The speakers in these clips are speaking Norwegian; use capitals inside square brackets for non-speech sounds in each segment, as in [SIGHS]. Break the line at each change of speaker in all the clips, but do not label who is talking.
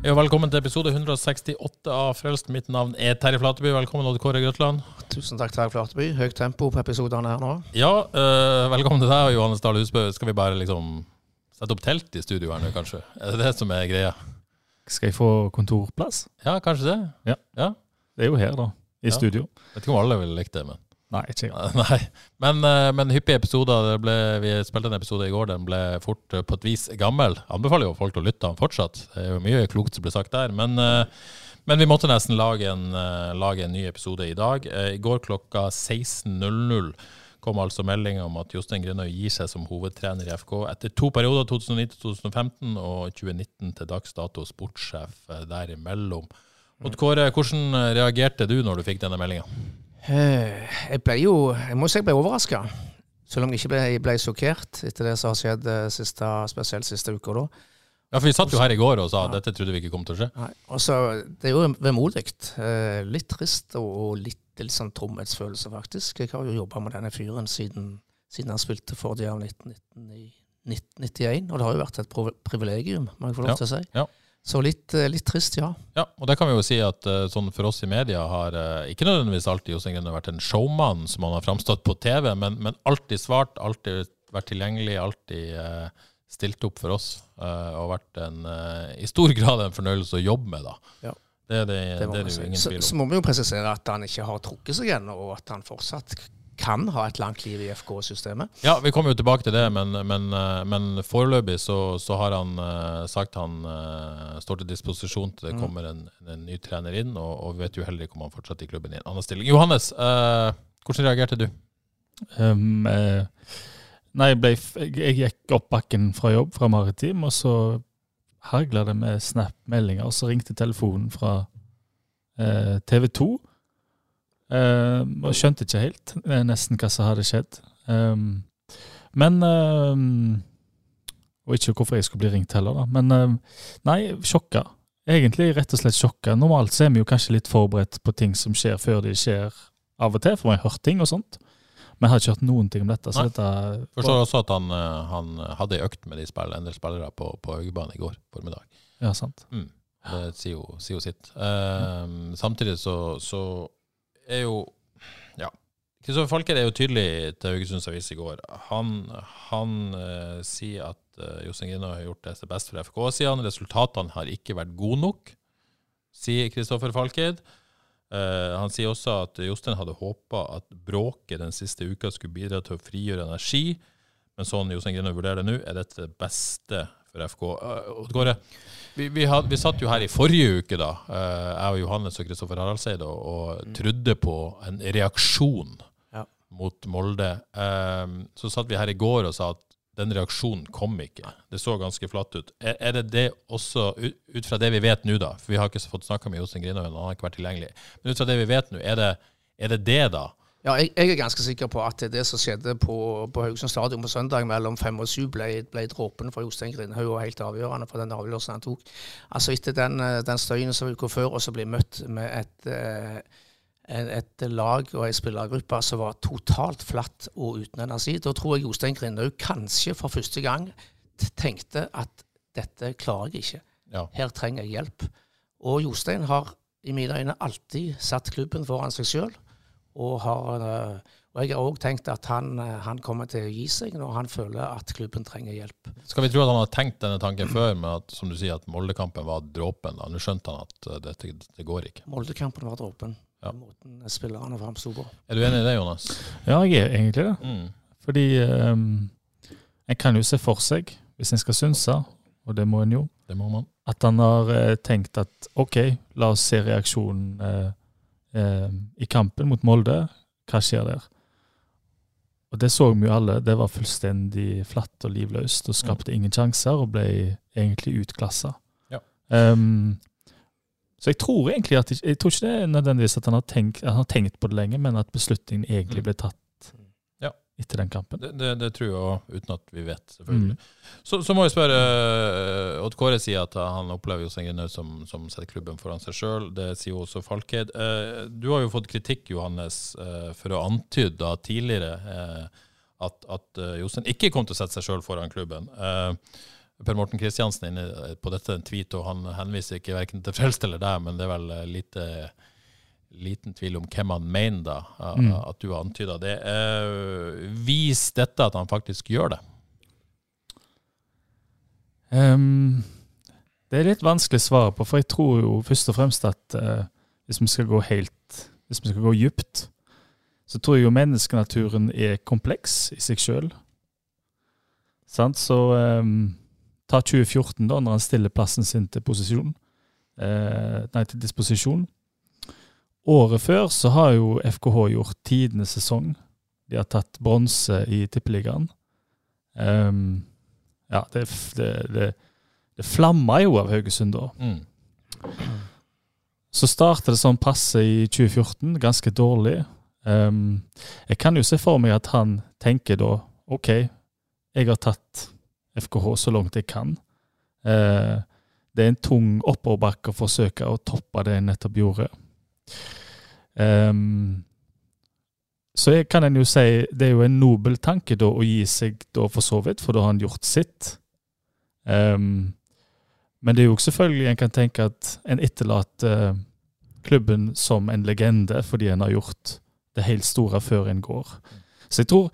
Ja, velkommen til episode 168 av Frelst. Mitt navn er Terje Flateby. Velkommen, Odd Kåre Grøtland.
Tusen takk, Terje Flateby. Høyt tempo på episodene her nå.
Ja, øh, velkommen til deg og Johannes Dahl Husbø. Skal vi bare liksom sette opp telt i studio her nå, kanskje? Er det det som er greia?
Skal jeg få kontorplass?
Ja, kanskje det? Ja.
Det er jo her, da. I
Ja.
studio.
Vet ikke om alle ville likt det, men
Nei, ikke jeg. [LAUGHS]
Nei. Men, eh, men hyppige episoder. Ble, vi spilte en episode i går, den ble fort eh, på et vis gammel. Anbefaler jo folk å lytte den fortsatt. Det er jo mye klokt som ble sagt der. Men, eh, men vi måtte nesten lage en, lage en ny episode i dag. I går klokka 16.00 kom altså melding om at Jostein Grønøy gir seg som hovedtrener i FK etter to perioder, 2009-2015 og 2019 til dags dato sportssjef derimellom. Kåre, hvordan reagerte du når du fikk denne meldinga?
Eh, Jeg ble jo Jeg må si jeg ble overraska. Selv om jeg ikke ble, jeg ble sjokkert etter det som har skjedd eh, siste, spesielt siste uka. da.
Ja, for Vi satt jo her i går og sa at dette trodde vi ikke kom til å skje.
Nei. Og Det er jo vemodig. Eh, Litt trist og, litt, litt sånn tomhetsfølelse, faktisk. Jeg har jo jobba med denne fyren siden, siden han spilte for de av 1991. Og det har jo vært et privilegium, må jeg få lov til å si.
Ja. ja.
Så litt, eh, litt trist, ja.
Ja, og det kan vi jo si at eh, sånn for oss i media har eh, ikke nødvendigvis alltid Jostein Grønne vært en showman som han har framstått på TV, men, men alltid svart, alltid vært tilgjengelig, alltid eh, stilt opp for oss. eh, og vært en, eh, i stor [LAUGHS] grad en fornøyelse å jobbe med, da.
Ja.
Det det,
Det
det, er det jo ingen tvil om.
så
så,
må vi jo presisere at han ikke har trukket seg ennå, og at han fortsatt kan ha et langt liv i FK-systemet.
Ja, vi kommer jo tilbake til det, men, men, eh, men foreløpig så, så har han eh, sagt han eh, står til disposisjon til det
Mm.
kommer en, en ny trener inn, og, og vi vet jo heller ikke om han fortsetter i klubben i en annen stilling. Johannes, eh, hvordan reagerte du?
Um, eh, nei, jeg, ble, jeg, jeg gikk opp bakken fra jobb, fra Maritim, og så hagla det med Snap-meldinger. Og så ringte telefonen fra eh, TV 2. Eh, og skjønte ikke helt eh, nesten hva som hadde skjedd. Um, men um, Og ikke hvorfor jeg skulle bli ringt heller, da. Men um, nei, sjokka. Egentlig rett og slett sjokka. Normalt så er vi jo kanskje litt forberedt på ting som skjer før de skjer av og til, for vi har hørt ting og sånt. Men jeg har ikke hørt noen ting om dette. Så dette
Forstår også at han, eh, han hadde ei økt med de spill, en del spillere på, på Haugebanen i går formiddag.
Ja, sant.
Mm. Det sier jo, sier jo sitt. Eh, samtidig så, så er jo Ja. Kristoffer Falker er jo tydelig til Haugesunds Avis i går. Han, han uh, sier at uh, Jostein Grina har gjort det beste best for FK, sier han. Resultatene har ikke vært gode nok, sier Kristoffer Falked. Uh, han sier også at Jostein hadde håpa at bråket den siste uka skulle bidra til å frigjøre energi, men sånn Jostein Grina vurderer det nå, er dette det beste for FK. Uh, Odd Kåre, vi, vi, had, vi satt jo her i forrige uke, da, eh, jeg og Johannes og Kristoffer Haraldseid, og, og trodde på en reaksjon
Ja.
mot Molde. Eh, så satt vi her i går og sa at den reaksjonen kom ikke. Det så ganske flatt ut. Er, er det det også, ut, ut fra det vi vet nå, da, for vi har ikke fått snakka med Jostein Grinhaug, han har ikke vært tilgjengelig, men ut fra det vi vet nå, er det, er det det, da?
Ja, jeg, jeg er ganske sikker på at det som skjedde på, på Haugesund stadion på søndag mellom fem og syv, ble, ble dråpen for Jostein Grindhaug og helt avgjørende for den avgjørelsen han tok. Altså Etter den, eh, den støyen som går før, og så bli møtt med et, et, et lag og ei spillergruppe som var totalt flatt og uten energi, da tror jeg Jostein Grindhaug kanskje for første gang tenkte at dette klarer jeg ikke.
Ja.
Her trenger jeg hjelp. Og Jostein har i mine øyne alltid satt klubben foran seg sjøl. Og, har, eh, og jeg har òg tenkt at han, eh, han kommer til å gi seg når han føler at klubben trenger hjelp.
Skal vi tro at han har tenkt denne tanken før, men at som du sier, at Moldekampen var dråpen? da? Nå skjønte han at eh, dette det går ikke.
Moldekampen var dråpen.
Ja.
Måten spillerne framsto på.
Er du enig i det, Jonas?
Ja, jeg er egentlig det.
Mm.
Fordi um, en kan jo se for seg, hvis en skal synse, og det må en jo,
Det må man.
at han har tenkt at OK, la oss se reaksjonen eh, eh, i kampen mot Molde. Hva skjer der? Og det så vi jo alle. Det var fullstendig flatt og livløst og skapte ingen sjanser og ble egentlig utklassa.
Ja.
Um, så jeg tror egentlig at Jeg tror ikke det er nødvendigvis at han har tenkt, han har tenkt på det lenge, men at beslutningen egentlig
Mm.
ble tatt. Etter den kampen.
Det, det, det tror jeg òg, uten at vi vet, selvfølgelig.
Mm.
Så, så må jeg spørre uh, Odd Kåre sier at han opplever Jostein Grinaud som, som setter klubben foran seg sjøl. Det sier også Falkeid. Eh, du har jo fått kritikk, Johannes, eh, for å antyde tidligere eh, at, at eh, Jostein ikke kom til å sette seg sjøl foran klubben. Eh, Per Morten Kristiansen er inne på dette en tweet, og han henviser ikke verken til Frelst eller deg, men det er vel eh, lite, liten tvil om hvem han mener, da,
Mm.
at du har antyda det. Eh, vis dette at han faktisk gjør det.
Um, det er litt vanskelig å svare på, for jeg tror jo først og fremst at uh, hvis vi skal gå helt Hvis vi skal gå djupt, så tror jeg jo menneskenaturen er kompleks i seg sjøl. Så um, ta 2014, da, når han stiller plassen sin til posisjon. Eh, nei, til disposisjon. Året før så har jo FKH gjort tidenes sesong. De har tatt bronse i Tippeligaen. Um, ja, det, det, det, det flammer jo av Haugesund da.
Mm.
Så starta det sånn passe i 2014, ganske dårlig. Um, jeg kan jo se for meg at han tenker da OK, jeg har tatt FKH så langt jeg kan. Uh, det er en tung oppoverbakke å forsøke å toppe det jeg nettopp gjorde. Ehm, så jeg kan en jo si det er jo en nobel tanke da å gi seg da for så vidt, for da har han gjort sitt. Um, men det er jo selvfølgelig en kan tenke at en etterlater klubben som en legende fordi en har gjort det helt store før en går. Så jeg tror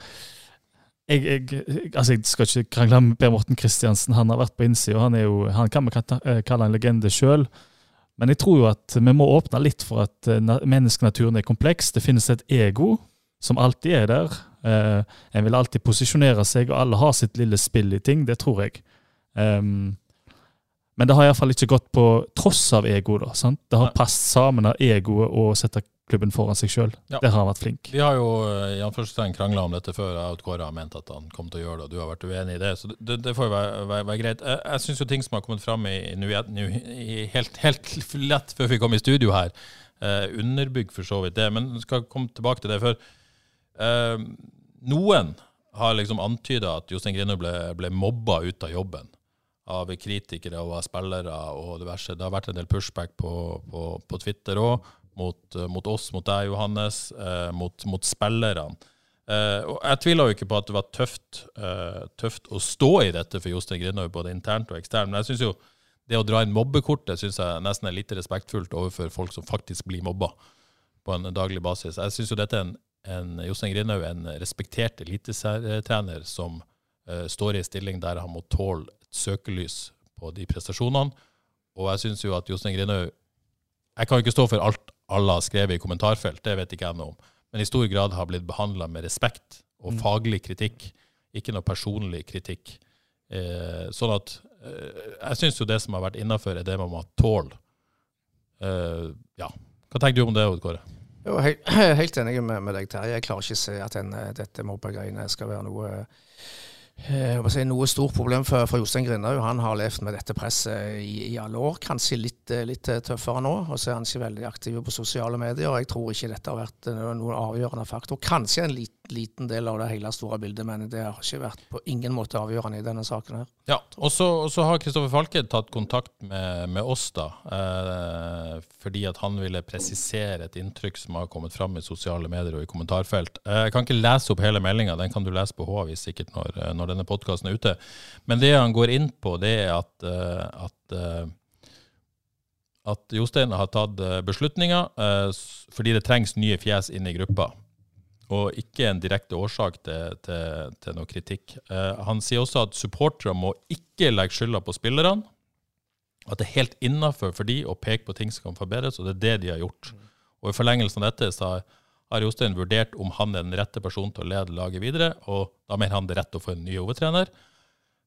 jeg, jeg, altså jeg skal ikke krangle med Per Morten Kristiansen, han har vært på innsida. Han, han kan vi eh, kalle en legende sjøl. Men jeg tror jo at vi må åpne litt for at eh, menneskenaturen er kompleks. Det finnes et ego som alltid er der. Eh, en vil alltid posisjonere seg, og alle har sitt lille spill i ting. Det tror jeg. Um, men det har iallfall ikke gått på tross av ego. da, sant? Det har passet sammen av egoet og sette klubben foran seg sjøl.
Ja.
Der har han vært flink.
Vi har jo eh, i anførselstegn krangla om dette før. Jeg og Kåre har ment at han kom til å gjøre det, og du har vært uenig i det. Så det- det, får jo være, være, være greit. Jeg, jeg syns jo ting som har kommet fram i, nå i- i- helt, helt lett før vi kom i studio her, eh, underbygger for så vidt det. Men skal komme tilbake til det. før. eh, noen har liksom antyda at Jostein Grinhaug ble, ble mobba ut av jobben av kritikere og av spillere og diverse. Det har vært en del pushback på, på, på Twitter òg, mot, eh, mot oss, mot deg, Johannes, eh, mot, mot spillerne. Eh, og jeg tviler jo ikke på at det var tøft, tøft å stå i dette for Jostein Grindhaug, både internt og eksternt. Men jeg synes jo det å dra inn mobbekortet synes jeg nesten er litt respektfullt overfor folk som faktisk blir mobba på en daglig basis. Jeg syns jo dette er en, en Jostein Grindhaug en respektert elitetrener som eh, står i en stilling der han må tåle et søkelys på de prestasjonene. Og jeg syns jo at Jostein Grindhaug Jeg kan jo ikke stå for alt alle har skrevet i kommentarfelt, det vet ikke jeg noe om, men i stor grad har blitt behandla med respekt og
Mm.
faglig kritikk, ikke noe personlig kritikk. Eh, sånn at eh, jeg syns jo det som har vært innafor, er det man må tåle. Eh, ja. Hva tenker du om det, Odd Kåre?
Jo, he [CLEARS THROAT] helt enig med, med deg, Terje. Jeg klarer ikke å se at den, eh, dette mobbegreiene skal være noe eh, si, noe stort problem for, for Jostein Grindhaug. Han har levd med dette presset i, i alle år. Kanskje litt, eh, litt tøffere nå. Og så er han ikke veldig aktiv på sosiale medier. og Jeg tror ikke dette har vært eh, noen avgjørende faktor. Kanskje en lit, liten del av det hele store bildet, men det har ikke vært på ingen måte avgjørende i denne saken her.
Ja, og så, har Kristoffer Falked tatt kontakt med, med oss, da. Eh, fordi at han ville presisere et inntrykk som har kommet fram i sosiale medier og i kommentarfelt. Eh, jeg kan ikke lese opp hele meldinga, den kan du lese på H-avis sikkert når, eh, når denne podkasten er ute. Men det han går inn på, det er at, eh, at eh, at Jostein har tatt eh, beslutninger fordi det trengs nye fjes inn i gruppa og ikke en direkte årsak til, til, til noe kritikk. Han sier også at supportere må ikke legge skylda på spillerne. At det er helt innafor for de å peke på ting som kan forbedres, og det er det de har gjort. Og I forlengelsen av dette så har Jostein vurdert om han er den rette personen til å lede laget videre, og da mener han det er rett å få en ny hovedtrener.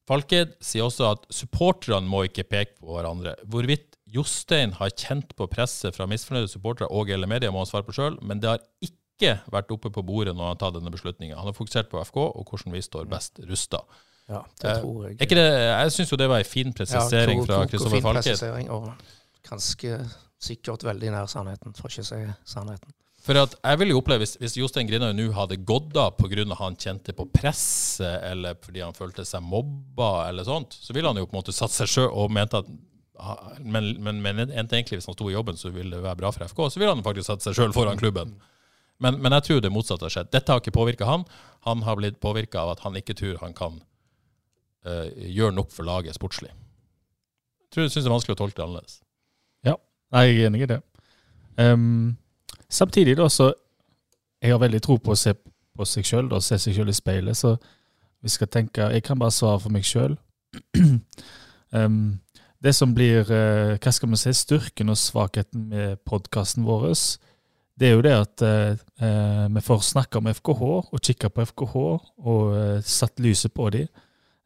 Falked sier også at supporterne må ikke peke på hverandre. Hvorvidt Jostein har kjent på presset fra misfornøyde supportere og eller media, må han svare på sjøl, men det har ikke vært oppe på bordet når han har tatt denne beslutninga. Han har fokusert på FK og hvordan vi står best rusta.
Ja, det tror jeg.
Ikke det, jeg syns jo det var en fin presisering
Ja,
fra
klok fra
Kristoffer
presisering, Og ganske sikkert veldig nær sannheten, for ikke å si sannheten.
For jeg ville jo oppleve hvis, hvis Jostein Grinaud nå hadde gått av pga. han kjente på presset, eller fordi han følte seg mobba, eller sånt, så ville han jo på en måte satt seg sjøl og mente at men, men, men egentlig hvis han sto i jobben, så ville det være bra for FK. Så ville han faktisk satt seg sjøl foran klubben. Men, men jeg tror det motsatte har skjedd. Dette har ikke påvirka han. Han har blitt påvirka av at han ikke tror han kan uh, gjøre nok for laget sportslig. Jeg tror jeg synes det er vanskelig å tolke det annerledes.
Ja, jeg er enig i det. Ehm, samtidig, da, så Jeg har veldig tro på å se på seg sjøl, se seg sjøl i speilet. Så vi skal tenke Jeg kan bare svare for meg sjøl. [CLEARS THROAT] det som blir uh, Hva skal vi si styrken og svakheten med podkasten vår, det er jo det at uh, vi får snakke om FKH og kikke på FKH og uh, satt lyset på dem.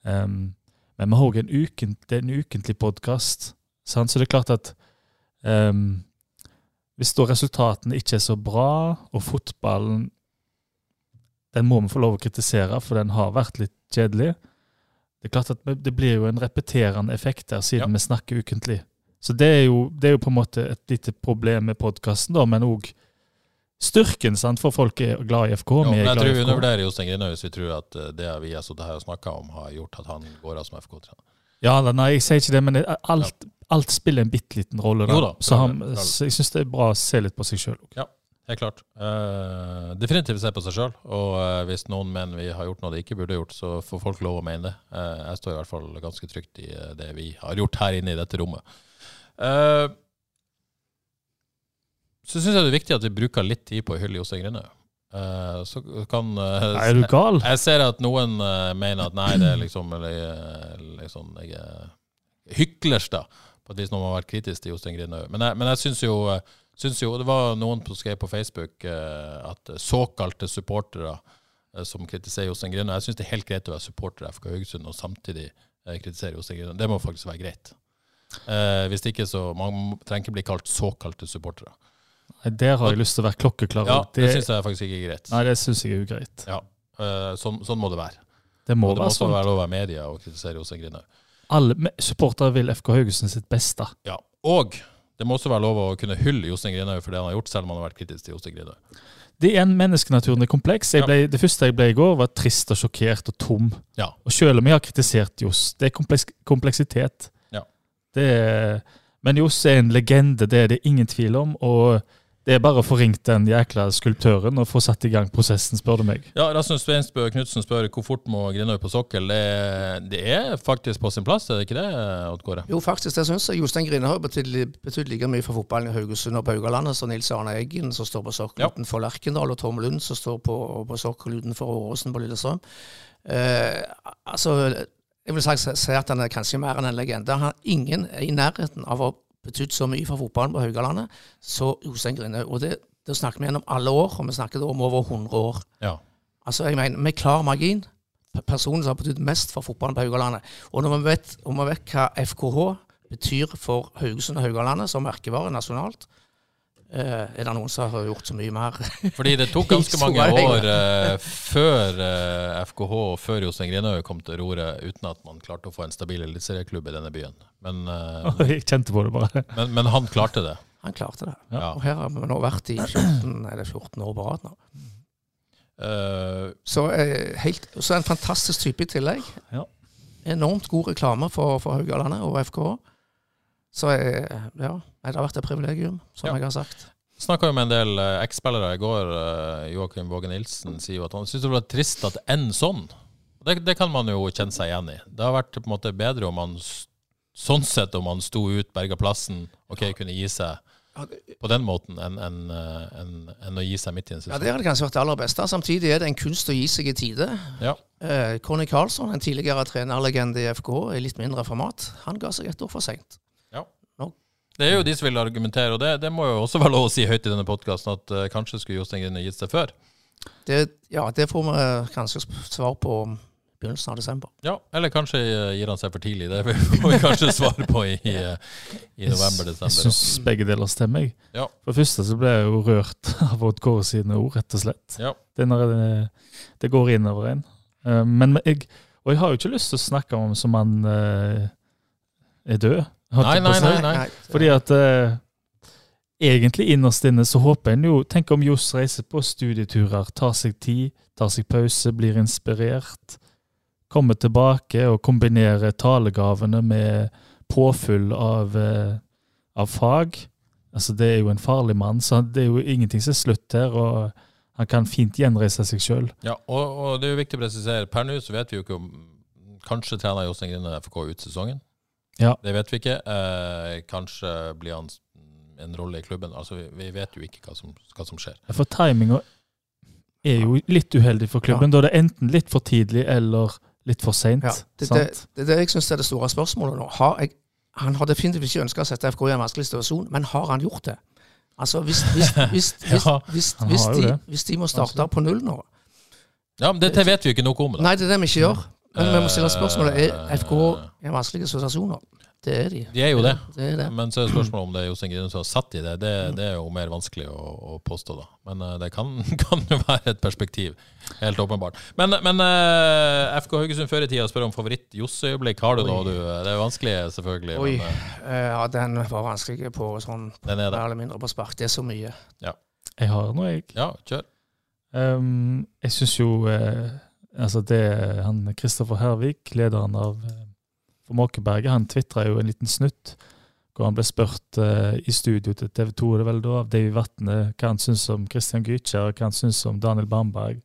Um, men vi har òg en, en ukentlig podkast, så det er klart at ehm, hvis da resultatene ikke er så bra, og fotballen Den må vi få lov å kritisere, for den har vært litt kjedelig. Det er klart at det blir jo en repeterende effekt der, siden
Ja.
vi snakker ukentlig. Så det er, jo, det er jo på en måte et lite problem med podkasten, men òg styrken, sant, for folk er glad i FK.
Jo, men jeg tror vi undervurderer Jostein Grinaud hvis vi tror at eh, det vi har sittet her og snakka om, har gjort at han går av som FK-trener.
Ja, nei, jeg sier ikke det, men alt, alt spiller en bitte liten rolle. Da.
Jo da,
så, han, så jeg syns det er bra å se litt på seg sjøl.
Helt klart. Uh, definitivt se på seg sjøl. Og uh, hvis noen mener vi har gjort noe de ikke burde gjort, så får folk lov å mene det. Uh, jeg står i hvert fall ganske trygt i det vi har gjort her inne i dette rommet. Så syns jeg det er viktig at vi bruker litt tid på å hylle Jostein Grinaud. Eh, så kan
Er du gal?
Jeg ser at noen mener at nei, det er liksom, eller, liksom Jeg er hyklersk, da, på når man har vært kritisk til Jostein Grinaug. Men jeg, men jeg syns jo, syns jo Det var noen som skrev på Facebook eh, at såkalte supportere eh, som kritiserer Jostein Grinaug Jeg syns det er helt greit å være supporter av FK Haugesund og samtidig eh, kritisere Jostein Grinaug. Det må faktisk være greit. Eh, hvis ikke så Man trenger ikke bli kalt såkalte supportere.
Nei, Der har jeg lyst til å være klokkeklar.
Ja,
det,
det syns jeg faktisk ikke er greit.
Nei, det syns jeg er ugreit.
Ja, eh, sånn, sånn må det være.
Det må
det må
være
også
sånn.
være lov være media og kritisere Jostein Grinaud.
Alle supportere vil FK Haugesund sitt beste.
Ja. Og det må også være lov å kunne hylle Jostein Grinhaug for det han har gjort, selv om han har vært kritisk til Jostein Grinhaug.
Det er en menneskenaturen er kompleks. Jeg
Ja.
det første jeg ble i går, var trist og sjokkert og tom.
Ja.
Og selv om jeg har kritisert Johs, det er kompleks, kompleksitet.
Ja.
Det er, men Johs er en legende, det er det ingen tvil om. Og det er bare å få ringt den jækla skulptøren og få satt i gang prosessen, spør du meg.
Ja, Rasmus Sveinsbø Knutsen spør hvor fort må Grinaud på sokkel. Det, det er faktisk på sin plass, er det ikke det, Odd Kåre?
Jo, faktisk, det syns jeg. Jostein Grine har betydd like mye for fotballen i Haugesund og på Haugalandet som Nils Arne Eggen, som står på sokkel
Ja.
utenfor Lerkendal, og Tom Lund, som står på, på sokkel utenfor Åråsen på Lillestrøm. Eh, altså, jeg vil si, at han er kanskje mer enn en legende. Han er ingen i nærheten av å betydd så mye for fotballen på Haugalandet så Jostein Grine. Og det, det snakker vi gjennom alle år, og vi snakker om over 100 år.
Ja.
Altså, jeg mener, med klar margin. Personen som har betydd mest for fotballen på Haugalandet. Og når vi vet, og vi vet hva FKH betyr for Haugesund og Haugalandet som merkevare nasjonalt, eh, er det noen som har gjort så mye mer? [LAUGHS]
Fordi det tok ganske mange år uh, før uh, FKH og før Jostein Grinaud kom til roret, uten at man klarte å få en stabil eliteserieklubb i denne byen. Men, eh,
Jeg kjente på det bare. [LAUGHS]
men, men han klarte det.
Han klarte det.
Ja.
Og her har vi nå vært i 14, eller 14 år på rad nå.
Eh,
Så, eh, helt, så en fantastisk type i tillegg.
Ja.
Enormt god reklame for, for Haugalandet og FKH. Så eh, ja, det har vært et privilegium, som
Ja.
jeg har sagt.
Snakka jo med en del eh, eks-spillere i går. eh, Joakim Våge Nilsen sier jo at han syns det var trist at en sånn. Det, det kan man jo kjenne seg igjen i. Det har vært på en måte bedre om man sånn sett om han sto ut, berga plassen, ok, kunne gi seg på den måten, enn en, en, enn- enn å gi seg midt i en
Ja, Det hadde kanskje vært det aller beste. Samtidig er det en kunst å gi seg i tide.
Ja.
Eh, Conny Karlsson, en tidligere trenerlegende i FKH, i litt mindre format, han ga seg et år for seint.
Det er jo de som vil argumentere, og det, det må jo også [LAUGHS] være lov å si høyt i denne podkasten, at uh, kanskje skulle Jostein Grine gitt seg før.
Det, ja, det får vi kanskje sp- svar på begynnelsen av desember.
Ja, eller kanskje eh, gir han seg for tidlig. Det får vi [LAUGHS] kanskje svare på i, i, i november-desember.
Jeg syns begge deler stemmer. jeg.
Ja.
For det første så ble jeg jo rørt [LAUGHS] av Odd Kåre sine ord, rett og slett.
Ja.
Det, når det, det går innover en. Eh, Men jeg, og jeg har jo ikke lyst til å snakke om som han eh, er død.
Nei,
å
nei, nei.
Fordi at uh, egentlig innerst inne så håper en jo Tenk om Johs reiser på studieturer, tar seg tid, tar seg pause, blir inspirert. Kommer tilbake og kombinerer talegavene med påfyll av, uh, av fag. Altså Det er jo en farlig mann, så det er jo ingenting som er slutt her. og Han kan fint gjenreise seg sjøl.
Ja, og, og det er jo viktig å presisere. Per nå så vet vi jo ikke om Kanskje trener Jostein Grinde FK ut sesongen.
Ja.
Det vet vi ikke. Eh, kanskje blir han en rolle i klubben. Altså, vi, vi vet jo ikke hva som, hva som skjer.
For timinga er jo litt uheldig for klubben. Da er det enten litt for tidlig eller litt for seint.
Ja, det, det, det er det jeg syns er det store spørsmålet nå. Har jeg, han har definitivt ikke ønska å sette FK i en vanskelig situasjon, men har han gjort det? Altså, Hvis, hvis, [LAUGHS] hvis, hvis,
Ja,
hvis, hvis, de, hvis de må starte på null nå
Ja, men Dette vet vi jo ikke noe om. da.
Nei, det er det vi ikke gjør. Men vi må stille
Eh,
spørsmålet er FK i en vanskelig situasjon nå. Det er de.
De er jo det.
Det er det.
Men så er spørsmålet om det er Jostein Grinde som har satt i det. Det, det er jo mer vanskelig å, å påstå, da. Men eh, det kan, [LAUGHS] kan jo være et perspektiv. Helt åpenbart. Men, men eh, FK Haugesund før i tida spør om favoritt-Joss-øyeblikk. Har du noe, du? Det er vanskelig, selvfølgelig.
Oi.
Men,
Ja, den var vanskelig på sånn
den er
mer
det.
eller mindre på spark. Det er så mye.
Jeg har noe, jeg.
Ja, kjør.
Um, jeg syns jo eh, altså det han Kristoffer Hervik, lederen av eh, for Måkeberget, han tvitra jo en liten snutt hvor han ble spurt uh, i studio til TV 2 det vel da, av Davy Vatne hva han syns om Christian Gytkjær og hva han syns om Daniel Bamberg.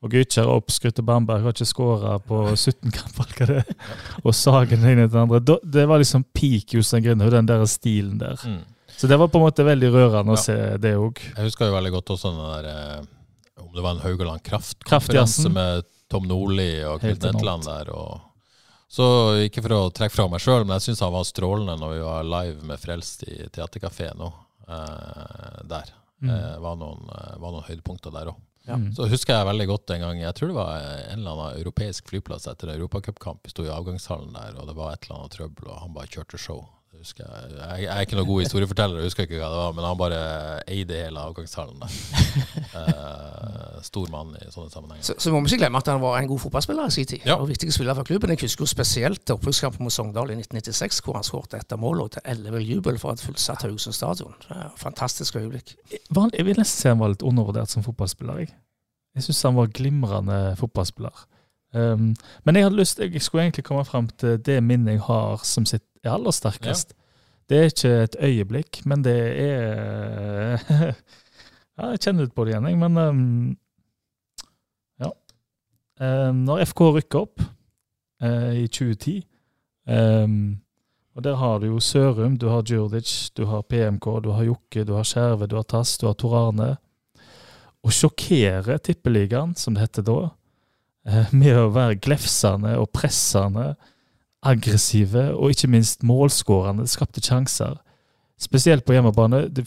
Og Gytkjær oppskrytte Bamberg har ikke skåra på [LAUGHS] 17 kamper, hva det er. Og Sagen ene til den andre. Da, det var liksom peak Jostein Grindhaug, den der stilen der.
Mm.
Så det var på en måte veldig rørende å se det òg.
Jeg husker jo veldig godt også den der eh, Om det var en Haugaland Kraft-konferanse med Tom Nordli og
Helt
Knut Netland der. Og så ikke for å trekke fra meg sjøl, men jeg syns han var strålende når vi var live med Frelst i Theatercafé nå. Eh, der.
Mm.
Eh, var, noen, eh, var noen høydepunkter der òg.
Ja.
Mm.
Så husker jeg veldig godt en gang Jeg tror det var en eller annen europeisk flyplass etter en europacupkamp. Vi sto i avgangshallen der, og det var et eller annet trøbbel, og han bare kjørte show. Husker jeg. Jeg, jeg er ikke noen god historieforteller, jeg husker ikke hva det var, men han bare eide hele avgangshallen. [LAUGHS] Eh, stor mann i sånne sammenhenger.
Så, så må vi ikke glemme at han var en god fotballspiller i sin tid.
Ja.
Og viktig spiller for klubben. Jeg husker jo spesielt opprykkskampen mot Sogndal i 1996, hvor han skåret etter mål og til ellevill jubel for et fullsatt Haugesund stadion. Fantastisk øyeblikk.
Jeg vil nesten si han var litt undervurdert som fotballspiller. Jeg, jeg syns han var glimrende fotballspiller. Um, men jeg hadde lyst, jeg skulle egentlig komme fram til det minnet jeg har som sitt er aller sterkest. Det er ikke et øyeblikk, men det er [LAUGHS] Ja, jeg kjenner litt på det igjen, jeg, men um, Ja. Um, når FK rykker opp uh, i 2010 um, og Der har du jo Sørum, du har Djurdic, du har PMK, du har Jokke, du har Skjerve, du har Tass, du har Tor Arne. Å sjokkere Tippeligaen, som det heter da, med å være glefsende og pressende, aggressive og ikke minst målskårende. Skapte sjanser. Spesielt på hjemmebane. Det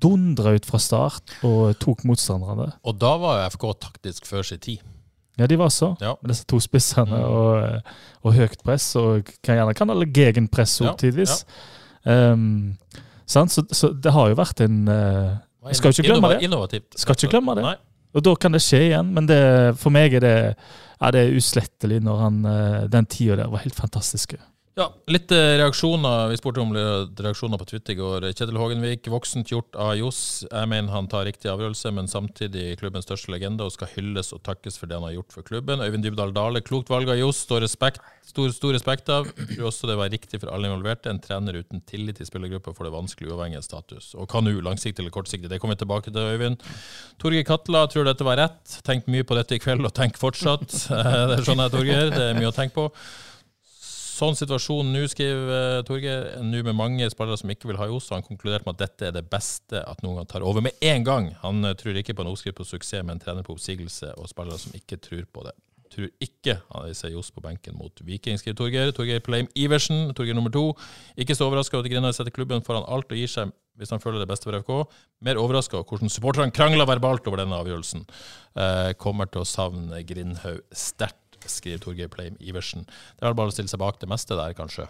dundra ut fra start og tok motstanderne.
Og da var jo FK taktisk før sin tid.
Ja, de var så.
Ja.
Med disse to spissene
Mm.
og, og høyt press, og kan gjerne kan alle gegenpress
Ja,
opp tidvis. Um, sant? Så, så det har jo vært en uh,
Skal
Skal ikke glemme det.
Innovativt.
Skal ikke glemme det.
Nei.
Og da kan det skje igjen, men det, for meg er det, ja, det er uslettelig når han eh, Den tida der var helt fantastisk.
Ja, litt eh, reaksjoner. Vi spurte om reaksjoner på Twitter i går. Kjetil Hågenvik, voksent gjort av Johs. Jeg mener han tar riktig avgjørelse, men samtidig klubbens største legende og skal hylles og takkes for det han har gjort for klubben. Øyvind Dybdahl Dale, klokt valg av Johs, stor, stor respekt av. Jeg Tror også det var riktig for alle involverte. En trener uten tillit i spillergruppa får det vanskelig uavhengig av status. Og hva nå, langsiktig eller kortsiktig? Det kommer vi tilbake til, Øyvind. Torgeir Katla tror dette var rett. Tenk mye på dette i kveld, og tenk fortsatt. [LAUGHS] Det skjønner jeg, Torgeir. Det er mye å tenke på. Sånn situasjon nå, skriver eh, Torgeir, nå med mange spillere som ikke vil ha Johs, har han konkluderte med at dette er det beste at noen gang tar over med en gang. Han eh, tror ikke på en oppskrift på suksess, men trener på oppsigelse og spillere som ikke tror på det. Tror ikke han vil se Johs på benken mot Viking, skriver Torgeir. Torgeir Pleim Iversen, Torgeir nummer to. Ikke så overraska over at Grindheim setter klubben foran alt og gir seg hvis han føler det beste for FK. Mer overraska over hvordan supporterne krangler verbalt over denne avgjørelsen. Eh, kommer til å savne Grindhaug sterkt. Skriver Torgeir Pleim Iversen. Det er vel bare å stille seg bak det meste der, kanskje.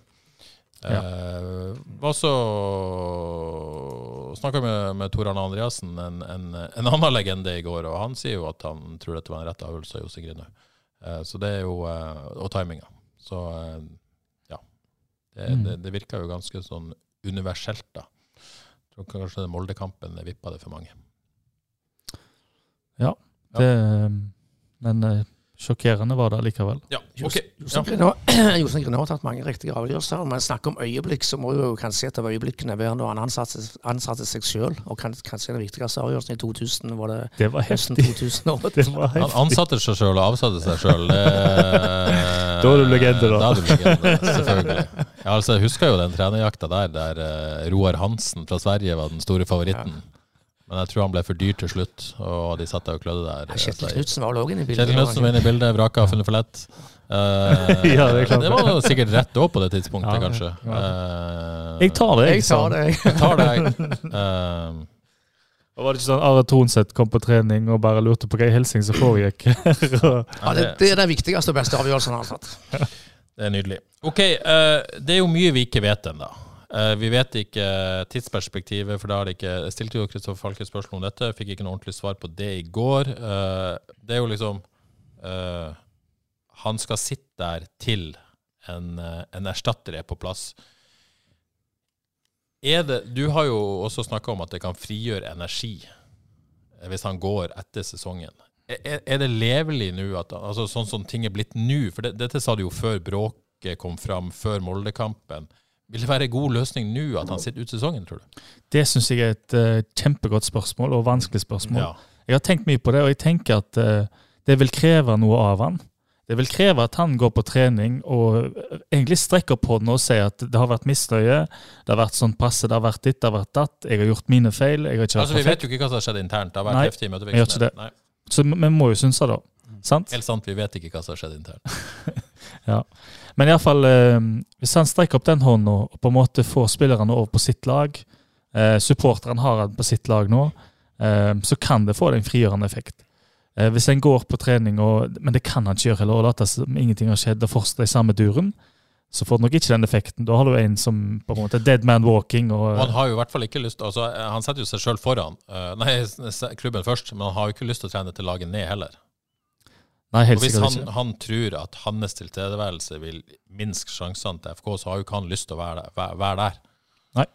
Ja.
Eh, så snakka med, med Tor Arne Andreassen, en, en, en annen legende, i går, og han sier jo at han tror dette var en rett avgjørelse av Jose Grinaud. Eh, så det er jo eh, Og timinga. Så eh, ja. Det,
Mm.
det, det virker jo ganske sånn universelt, da. Jeg tror kanskje den Molde-kampen vippa det for mange. Ja.
Det, men eh, sjokkerende var det likevel.
Ja, ok.
Jostein
Ja.
Grinaud [CLEARS THROAT] har tatt mange riktige avgjørelser. Når man snakker om øyeblikk, så må jo kanskje et av øyeblikkene være når han ansatte, ansatte seg sjøl. Og kanskje den viktigste avgjørelsen i 2000 var det
Det var
høsten
heftig.
2008. [LAUGHS]
Det var
Han ansatte seg sjøl og avsatte seg sjøl. [LAUGHS]
Da er du legende, da.
Da er du legende, selvfølgelig. Ja, altså, jeg husker jo den trenerjakta der, der eh, Roar Hansen fra Sverige var den store favoritten. Men jeg tror han ble for dyr til slutt, og de satt der og klødde der.
Ja, Kjetil Knutsen var òg inne i bildet.
Kjetil Knutsen var inne i bildet, vraka funnet for lett. Uh, [LAUGHS]
Ja, det
det var sikkert rett òg på det tidspunktet,
Ja,
kanskje. Eh,
Jeg tar det, jeg.
Jeg tar det, jeg.
jeg tar. [LAUGHS] Eh,
Og var det ikke sånn Are Tronseth kom på trening og bare lurte på hva i helsing som foregikk? [LAUGHS]
Ja, det, det er den viktigste og beste avgjørelsen han har tatt.
Det er nydelig. Ok, eh, det er jo mye vi ikke vet ennå. Eh, vi vet ikke tidsperspektivet, for da har det ikke Jeg stilte jo Kristoffer Falke spørsmål om dette, fikk ikke noe ordentlig svar på det i går. Eh, det er jo liksom eh, Han skal sitte der til en, en erstatter er på plass. Det, du har jo også snakka om at det kan frigjøre energi hvis han går etter sesongen. Er, er det levelig nå, altså sånn som ting er blitt nå? For det, dette sa du jo før bråket kom fram, før Molde-kampen. Vil det være en god løsning nå at han sitter ut sesongen, tror du?
Det syns jeg er et uh, kjempegodt spørsmål, og vanskelig spørsmål.
Ja.
Jeg har tenkt mye på det, og jeg tenker at uh, det vil kreve noe av han. Det vil kreve at han går på trening og egentlig strekker på den og sier at det har vært misnøye, det har vært sånn passe, det har vært ditt, det har vært datt, jeg har gjort mine feil, jeg har ikke vært
Altså, Vi
perfekt.
vet jo ikke hva som har skjedd internt. Det har vært
Nei,
heftig møtevirksomhet. Nei,
Så vi må jo synse da. Sant?
helt sant, vi vet ikke hva som har skjedd internt. [LAUGHS]
Men iallfall, eh, hvis han strekker opp den hånda og på en måte får spillerne over på sitt lag, eh, supporterne har han på sitt lag nå, eh, så kan det få en frigjørende effekt. Eh, hvis en går på trening, og, men det kan han ikke gjøre heller, og later som ingenting har skjedd og fortsetter i samme duren, så får du nok ikke den effekten. Da har du en som på en måte dead man walking. Og
han har jo i hvert fall ikke lyst altså, Han setter jo seg sjøl foran. eh, nei, klubben først, men han har jo ikke lyst til å trene til laget ned heller.
Nei, helt
Og hvis han, han tror at hans tilstedeværelse vil minske sjansene til FK, så har jo ikke han lyst til å være der. Være, der.
Nei.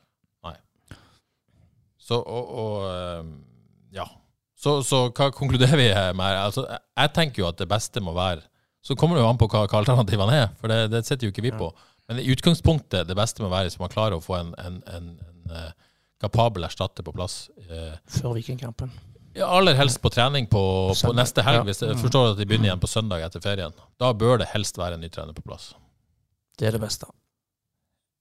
Nei. Så, og, og eh, ja. Så, så hva konkluderer vi med? Altså, jeg- tenker jo at det beste må være Så kommer det jo an på hva, hva alternativene er, for det, det setter jo ikke vi på. Men i utgangspunktet, det beste må være hvis man klarer å få en, en, en, en eh, kapabel erstatter på plass. eh,
Før Vikingkampen.
Ja, aller helst på trening på, på neste helg.
Ja.
Hvis jeg forstår at de begynner igjen på søndag etter ferien. Da bør det helst være en ny trener på plass.
Det er det beste.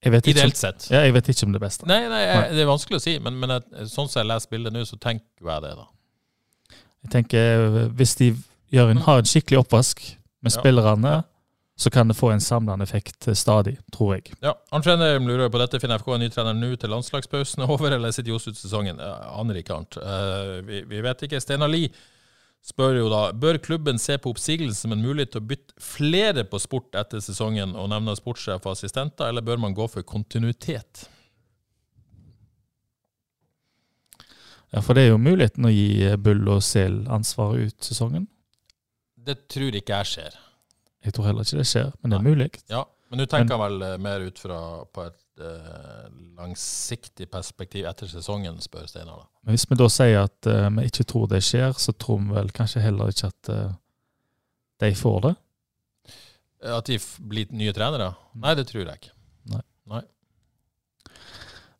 Jeg vet ikke,
Ideelt sett.
ja, jeg vet ikke om det beste.
Nei, nei, jeg, det er vanskelig å si, men, men jeg, sånn som jeg leser bildet nå, så tenker jeg det, da.
Jeg tenker, eh, Hvis de gjør en, har en skikkelig oppvask med
Ja.
spillerne, så kan det få en samlende effekt eh, stadig, tror jeg.
Ja, Arnt Trendheim lurer på dette. Finner FK en ny trener nå til landslagspausen er over, eller sitter Johs ut sesongen? Aner ikke, Arnt. Eh, vi, vi vet ikke. Steinar Lie spør jo da bør klubben se på oppsigelse som en mulighet til å bytte flere på sport etter sesongen og nevne sportssjef og assistenter, eller bør man gå for kontinuitet?
Ja, For det er jo muligheten å gi Bull og Sel ansvaret ut sesongen.
Det tror ikke jeg skjer.
Jeg tror heller ikke det skjer, men det er mulig.
Ja, men du tenker vel eh, mer ut fra på et eh, langsiktig perspektiv etter sesongen, spør Steinar da.
Men hvis vi da sier at eh, vi ikke tror det skjer, så tror vi vel kanskje heller ikke at eh, de får det.
At de blir nye trenere? Nei, det tror jeg ikke.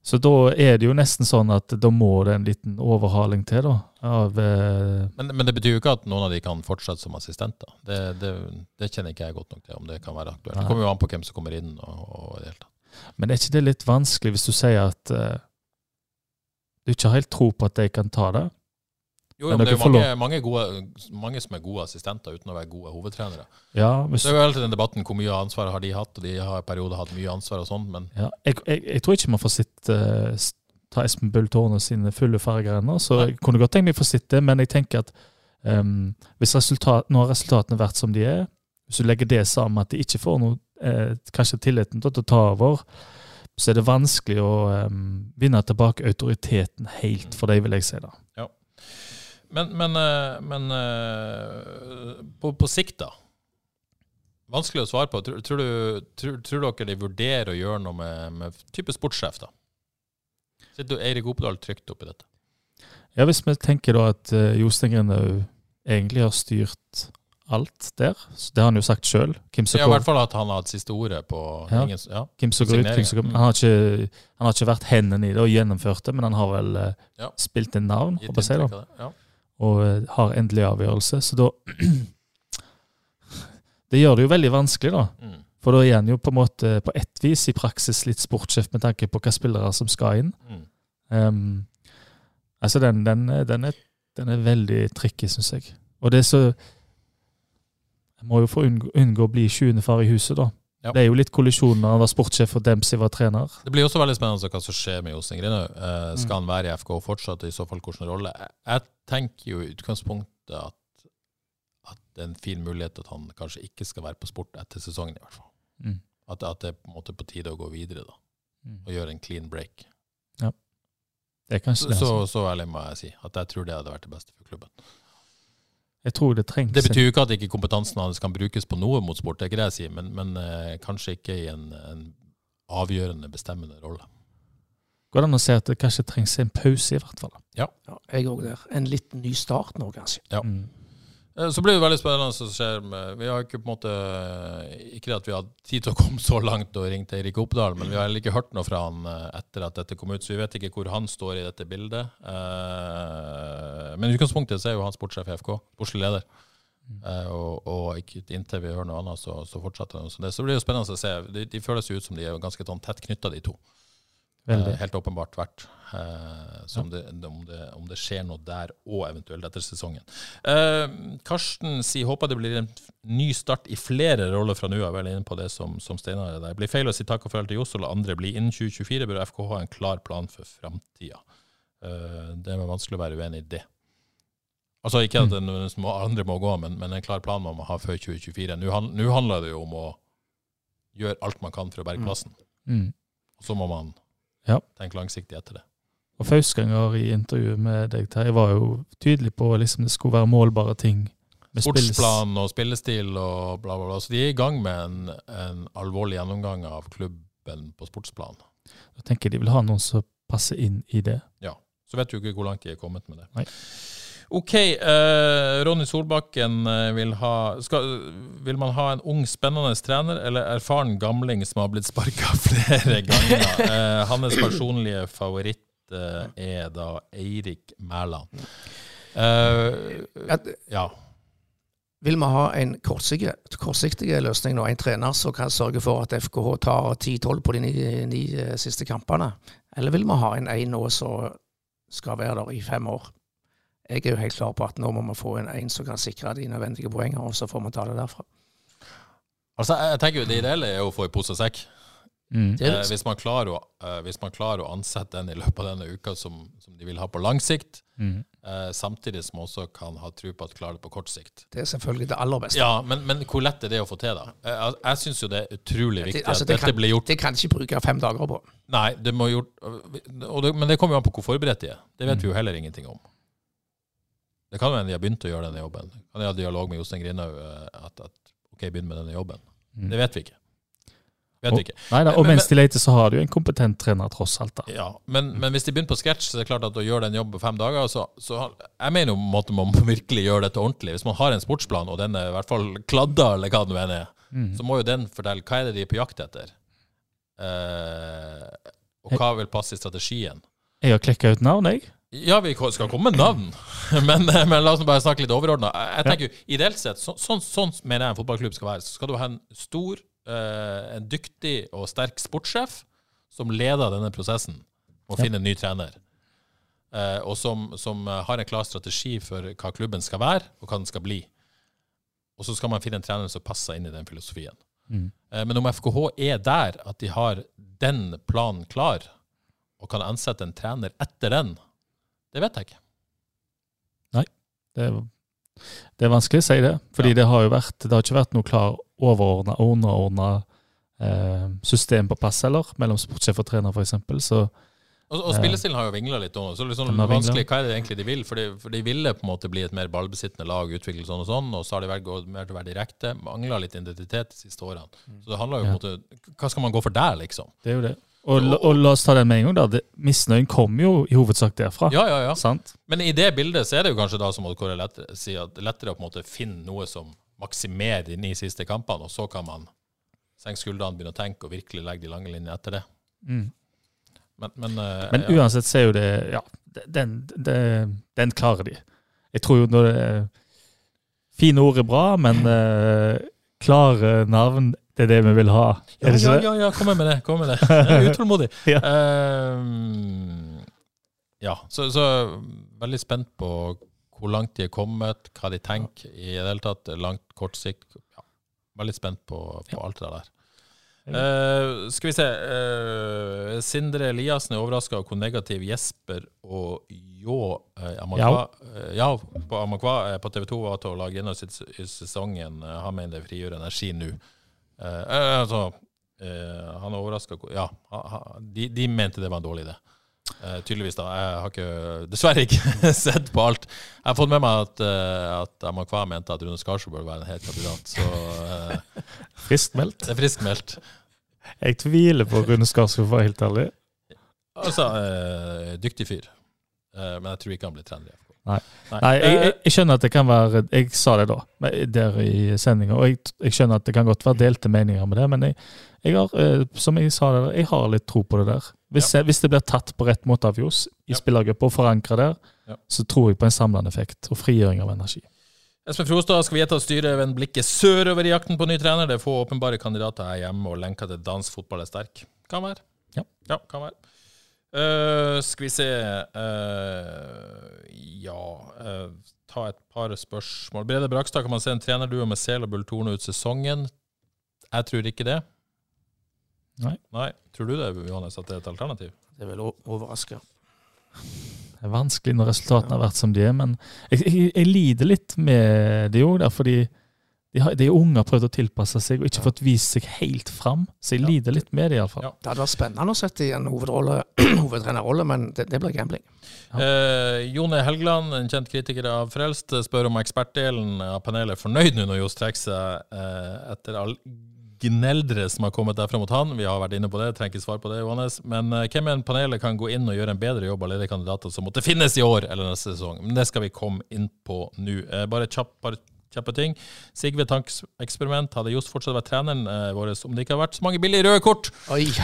Så da er det jo nesten sånn at da må det en liten overhaling til, da. Av eh,
Men, men det betyr jo ikke at noen av de kan fortsette som assistenter. Det, det, det kjenner ikke jeg godt nok til, om det kan være aktuelt. Det kommer jo an på hvem som kommer inn. og, og tatt.
Men er ikke det litt vanskelig hvis du sier at eh, du ikke har helt tro på at de kan ta det?
Jo,
Men
men det er jo mange, mange, gode, mange som er gode assistenter uten å være gode hovedtrenere.
Ja, hvis,
Det er jo alltid den debatten hvor mye ansvar har de hatt, og de har i perioder hatt mye ansvar og sånn, men
ja. Jeg, jeg, jeg tror ikke man får sitte eh, ta Espen Bull Tårne sine fulle farger ennå, så
Nei.
jeg kunne godt tenkt meg å få sitte, det, men jeg tenker at um, hvis resultat, nå har resultatene vært som de er, Hvis du legger det sammen at de ikke får noe, eh, kanskje tilliten til å ta over, så er det vanskelig å um, vinne tilbake autoriteten helt for dem, vil jeg si. da.
Men, men, eh, men eh, på, på sikt, da? Vanskelig å svare på. Tror, tror, du, tror, tror dere de vurderer å gjøre noe med, med type sportssjef, da? Sitter Eirik Opedal trygt oppi dette?
Ja, Hvis vi tenker da at uh, Jostein Grinaud egentlig har styrt alt der, det har han jo sagt sjøl.
Ja, I hvert fall at han har hatt siste ordet på
Ja.
ingen, ja.
Hvem som går ut, hvem som går
Mm.
han, har ikke, han har ikke vært hendene i det og gjennomført det, men han har vel eh,
Ja.
spilt en navn, håper jeg,
inntrykk
da.
Ja.
Og eh, har endelig avgjørelse. Så da [CLEARS THROAT] Det gjør det jo veldig vanskelig, da.
Mm.
For da er han jo på en måte på ett vis i praksis litt sportssjef med tanke på hvilke spillere som skal inn.
Mm.
Um, altså, den, den, den, er, den er veldig tricky, syns jeg. Og det er så Jeg må jo få unngå, unngå å bli sjuende far i huset, da.
Ja.
Det er jo litt kollisjon når han var sportssjef og Dempsey var trener.
Det blir også veldig spennende hva som skjer med Jostein Grinaud. Eh,
Mm.
skal han være i FK fortsatt, og i så fall hvilken rolle? Jeg, tenker jo i utgangspunktet at, at det er en fin mulighet at han kanskje ikke skal være på sport etter sesongen, i hvert fall.
Mm.
At, at det er på en måte på tide å gå videre da,
Mm.
og gjøre en clean break. Ja.
Det er kanskje
Så,
det.
så,
altså.
så ærlig må jeg si at jeg tror det hadde vært det beste for klubben.
Jeg tror det trengs
Det betyr jo ikke at ikke kompetansen hans kan brukes på noe mot sport, det er ikke det jeg sier, men, men eh, kanskje ikke i en, en avgjørende, bestemmende rolle.
Går det an å si at det kanskje trengs en pause, i hvert fall?
Ja, jeg òg der. En liten ny start nå, kanskje.
Ja.
Mm.
Eh, Så blir det veldig spennende som skjer med Vi har ikke på en måte Ikke det at vi har tid til å komme så langt og ringe til Eirik Oppdal, men vi har heller ikke hørt noe fra han eh, etter at dette kom ut, så vi vet ikke hvor han står i dette bildet. Eh, Men i utgangspunktet så er jo han sportssjef i FK, sportslig leder. Eh, Og, og inntil vi hører noe annet, så, så fortsetter han. Så det, så det jo spennende å se. De, de føles jo ut som de er ganske sånn tett knytta, de to.
Veldig.
Eh, helt åpenbart vært. Så om, det, om, det, om det skjer noe der og eventuelt etter sesongen. Karsten sier håper det blir en ny start i flere roller fra nå av. Vel inne på det som, som Steinar er der. Blir feil å si takk og farvel til Johs og la andre bli. Innen 2024 bør FK ha en klar plan for framtida. Det er vanskelig å være uenig i det. Altså Ikke at den må, andre må gå, men, men en klar plan må man ha før 2024. Nå handler det jo om å gjøre alt man kan for å berge plassen.
Mm.
Og så må man
Ja.
tenke langsiktig etter det.
Og Fausganger i intervjuet med deg, Terje, var jo tydelig på liksom det skulle være målbare ting.
Sportsplan og spillestil og bla, bla, bla. Så de er i gang med en, en alvorlig gjennomgang av klubben på sportsplan.
Jeg tenker de vil ha noen som passer inn i det.
Ja. Så vet du ikke hvor langt de er kommet med det.
Nei.
OK. uh, Ronny Solbakken eh, vil ha skal, Vil man ha en ung, spennende trener eller erfaren gamling som har blitt sparka [LAUGHS] flere ganger? Uh, hans personlige favoritt uh, er da Eirik Mæland. Ja.
vil vi ha en kortsiktig, kortsiktig løsning nå, en trener som kan sørge for at FKH tar 10-12 på de ni, ni siste kampene? Eller vil vi ha en en nå som skal være der i fem år? Jeg er jo helt klar på at nå må vi få en en som kan sikre de nødvendige poengene, og så får vi ta det derfra.
Altså, jeg jeg tenker jo Det ideelle er jo å få i pose og sekk.
Mm.
Eh, hvis, man klarer å, eh, hvis man klarer å ansette den i løpet av denne uka som, som de vil ha på lang sikt,
Mm.
eh, samtidig som man også kan ha tro på at klarer det på kort sikt.
Det er selvfølgelig det aller beste.
Ja, men, men hvor lett er det å få til, da? Eh, Jeg, jeg syns jo det er utrolig viktig
Det- altså,
at
det
dette
kan-
blir gjort.
Det kan ikke bruke fem dager på.
Nei, det må gjort og det, Men det kommer jo an på hvor forberedt de er. Det vet vi jo heller ingenting om. Det kan hende de har begynt å gjøre denne jobben. Kan de ha dialog med Jostein Grinaud eh, at, at OK, begynn med denne jobben.
Mm.
Det vet vi ikke. Vet
Og-
vi ikke.
Nei da, og
men-
mens de leter, så har du en kompetent trener, tross alt. da.
Ja, men, men hvis de begynner på sketsj, så er det klart at å gjøre den jobben på fem dager så, så Jeg mener jo måte man virkelig gjøre dette ordentlig. Hvis man har en sportsplan, og den er i hvert fall kladda, eller hva det nå enn er,
Mm.
så må jo den fortelle hva er det de er på jakt etter. Eh, og hva vil passe i strategien.
Jeg har klekka ut navn, jeg.
Ja, vi skal komme med navn, [LAUGHS] men, men la oss bare snakke litt overordna. Jeg, tenker jo, Ideelt sett, så, sånn, sånn mener jeg en fotballklubb skal være. Så skal du ha en stor, eh, en dyktig og sterk sportssjef som leder denne prosessen
og
finner en ny trener. Eh, og som, som eh, har en klar strategi for hva klubben skal være, og hva den skal bli. Og så skal man finne en trener som passer inn i den filosofien.
Mm.
Eh, Men om FKH er der at de har den planen klar, og kan ansette en trener etter den, det vet jeg ikke.
Det Det er vanskelig å si det, fordi
Ja.
det har jo vært Det har ikke vært noe klar overordna, underordna eh, system på plass heller, mellom sportssjef og trener, f.eks. Så
Og, og spillestilen har jo vingla litt òg. så liksom vanskelig, hva er det egentlig de vil? For de, for de ville på en måte bli et mer ballbesittende lag, utvikle sånn og sånn, og så har de gått mer til å være direkte. Mangla litt identitet de siste årene. Så det handler jo om måte Hva skal man gå for der, liksom?
det er jo det. Og, og la oss ta den med en gang, da. Det, misnøyen kommer jo i hovedsak derfra.
Ja, ja, ja.
Sant?
Men i det bildet så er det jo kanskje da som Odd Kåre sier at er lettere å på en måte finne noe som maksimerer de ni siste kampene, og så kan man senke skuldrene, begynne å tenke og virkelig legge de lange linjene etter det.
Mm.
Men, men, uh,
Men
ja.
uansett så er jo det Ja, den, den, den klarer de. Jeg tror jo når det er Fine ord er bra, men uh, [LAUGHS] klare navn, det er det vi vil ha.
Ja, ja, ja, ja, kom med det. Kom med det. [LAUGHS] Jeg er utålmodig.
Ja.
Ehm, ja, så, så veldig spent på hvor langt de er kommet, hva de tenker i det hele tatt. Langt, kort sikt. Ja, veldig spent på, på alt det der. Uh, skal vi se uh, Sindre Eliassen er overraska over hvor negativ Jesper og Ljå uh, eh, ja, på Amakwa eh, på TV 2 var til å lage innhold i sesongen. Eh, han mener det frigjør energi nå. Eh, eh, altså, eh, han er overraska Ja, de, de mente det var en dårlig idé. Eh, tydeligvis, da. Jeg har ikke, dessverre ikke [LAUGHS] sett på alt. Jeg har fått med meg at, uh, at Amakwa mente at Rune Skarsvold burde være en het kandidat. Så eh,
Friskt
det er friskmeldt.
Jeg tviler på Rune Skarsvold, for å være helt ærlig.
Altså, eh, dyktig fyr. Eh, men jeg tror ikke han blir trener i FK.
Nei. Nei, jeg,
Eh,
jeg, jeg skjønner at det kan være Jeg sa det da, der i sendinga, og jeg, jeg skjønner at det kan godt være delte meninger med det, men jeg, jeg har, eh, som jeg sa det, jeg har litt tro på det der. Hvis, jeg, hvis det blir tatt på rett måte av Johs i
Ja.
spillergruppa og forankra der,
Ja.
så tror jeg på en samlende effekt og frigjøring av energi.
Espen Frostad skal vi gjette styre vender blikket sørover i jakten på ny trener. Det er få åpenbare kandidater her hjemme, og lenka til dansk fotball er sterk. Kan være.
Ja.
ja kan være. Eh, skal vi se uh, Ja uh, Ta et par spørsmål. Brede Brakstad, kan man se en trenerduo med Sel og Bull Torne ut sesongen? Jeg tror ikke det.
Nei.
Nei. Tror du det, Johannes, at det er et alternativ?
Det vil vel overraske.
Det er vanskelig når resultatene har vært som de er, men jeg, jeg, jeg lider litt med det òg, fordi de, har, de unge har prøvd å tilpasse seg og ikke fått vist seg helt fram. Så jeg
Ja.
lider litt med det, iallfall.
Ja.
Det hadde vært spennende å sette i en hovedrolle, [CLEARS THROAT] hovedtrenerrolle, men det, det blir gambling.
Ja.
Eh, Jone Helgeland, en kjent kritiker av Frelst, spør om ekspertdelen av panelet er fornøyd nå når Johs trekker seg eh, etter all gneldre som har kommet derfra mot han. Vi har vært inne på det, trenger ikke svar på det, Johannes. Men eh, hvem i panelet kan gå inn og gjøre en bedre jobb av ledige kandidater som måtte finnes i år eller neste sesong? Men det skal vi komme inn på nå. Eh, bare kjapp, bare kjappe ting. Sigve Tanks eksperiment. Hadde Johs fortsatt vært treneren eh, vår om det ikke har vært så mange billige røde kort?
Oi. [LAUGHS]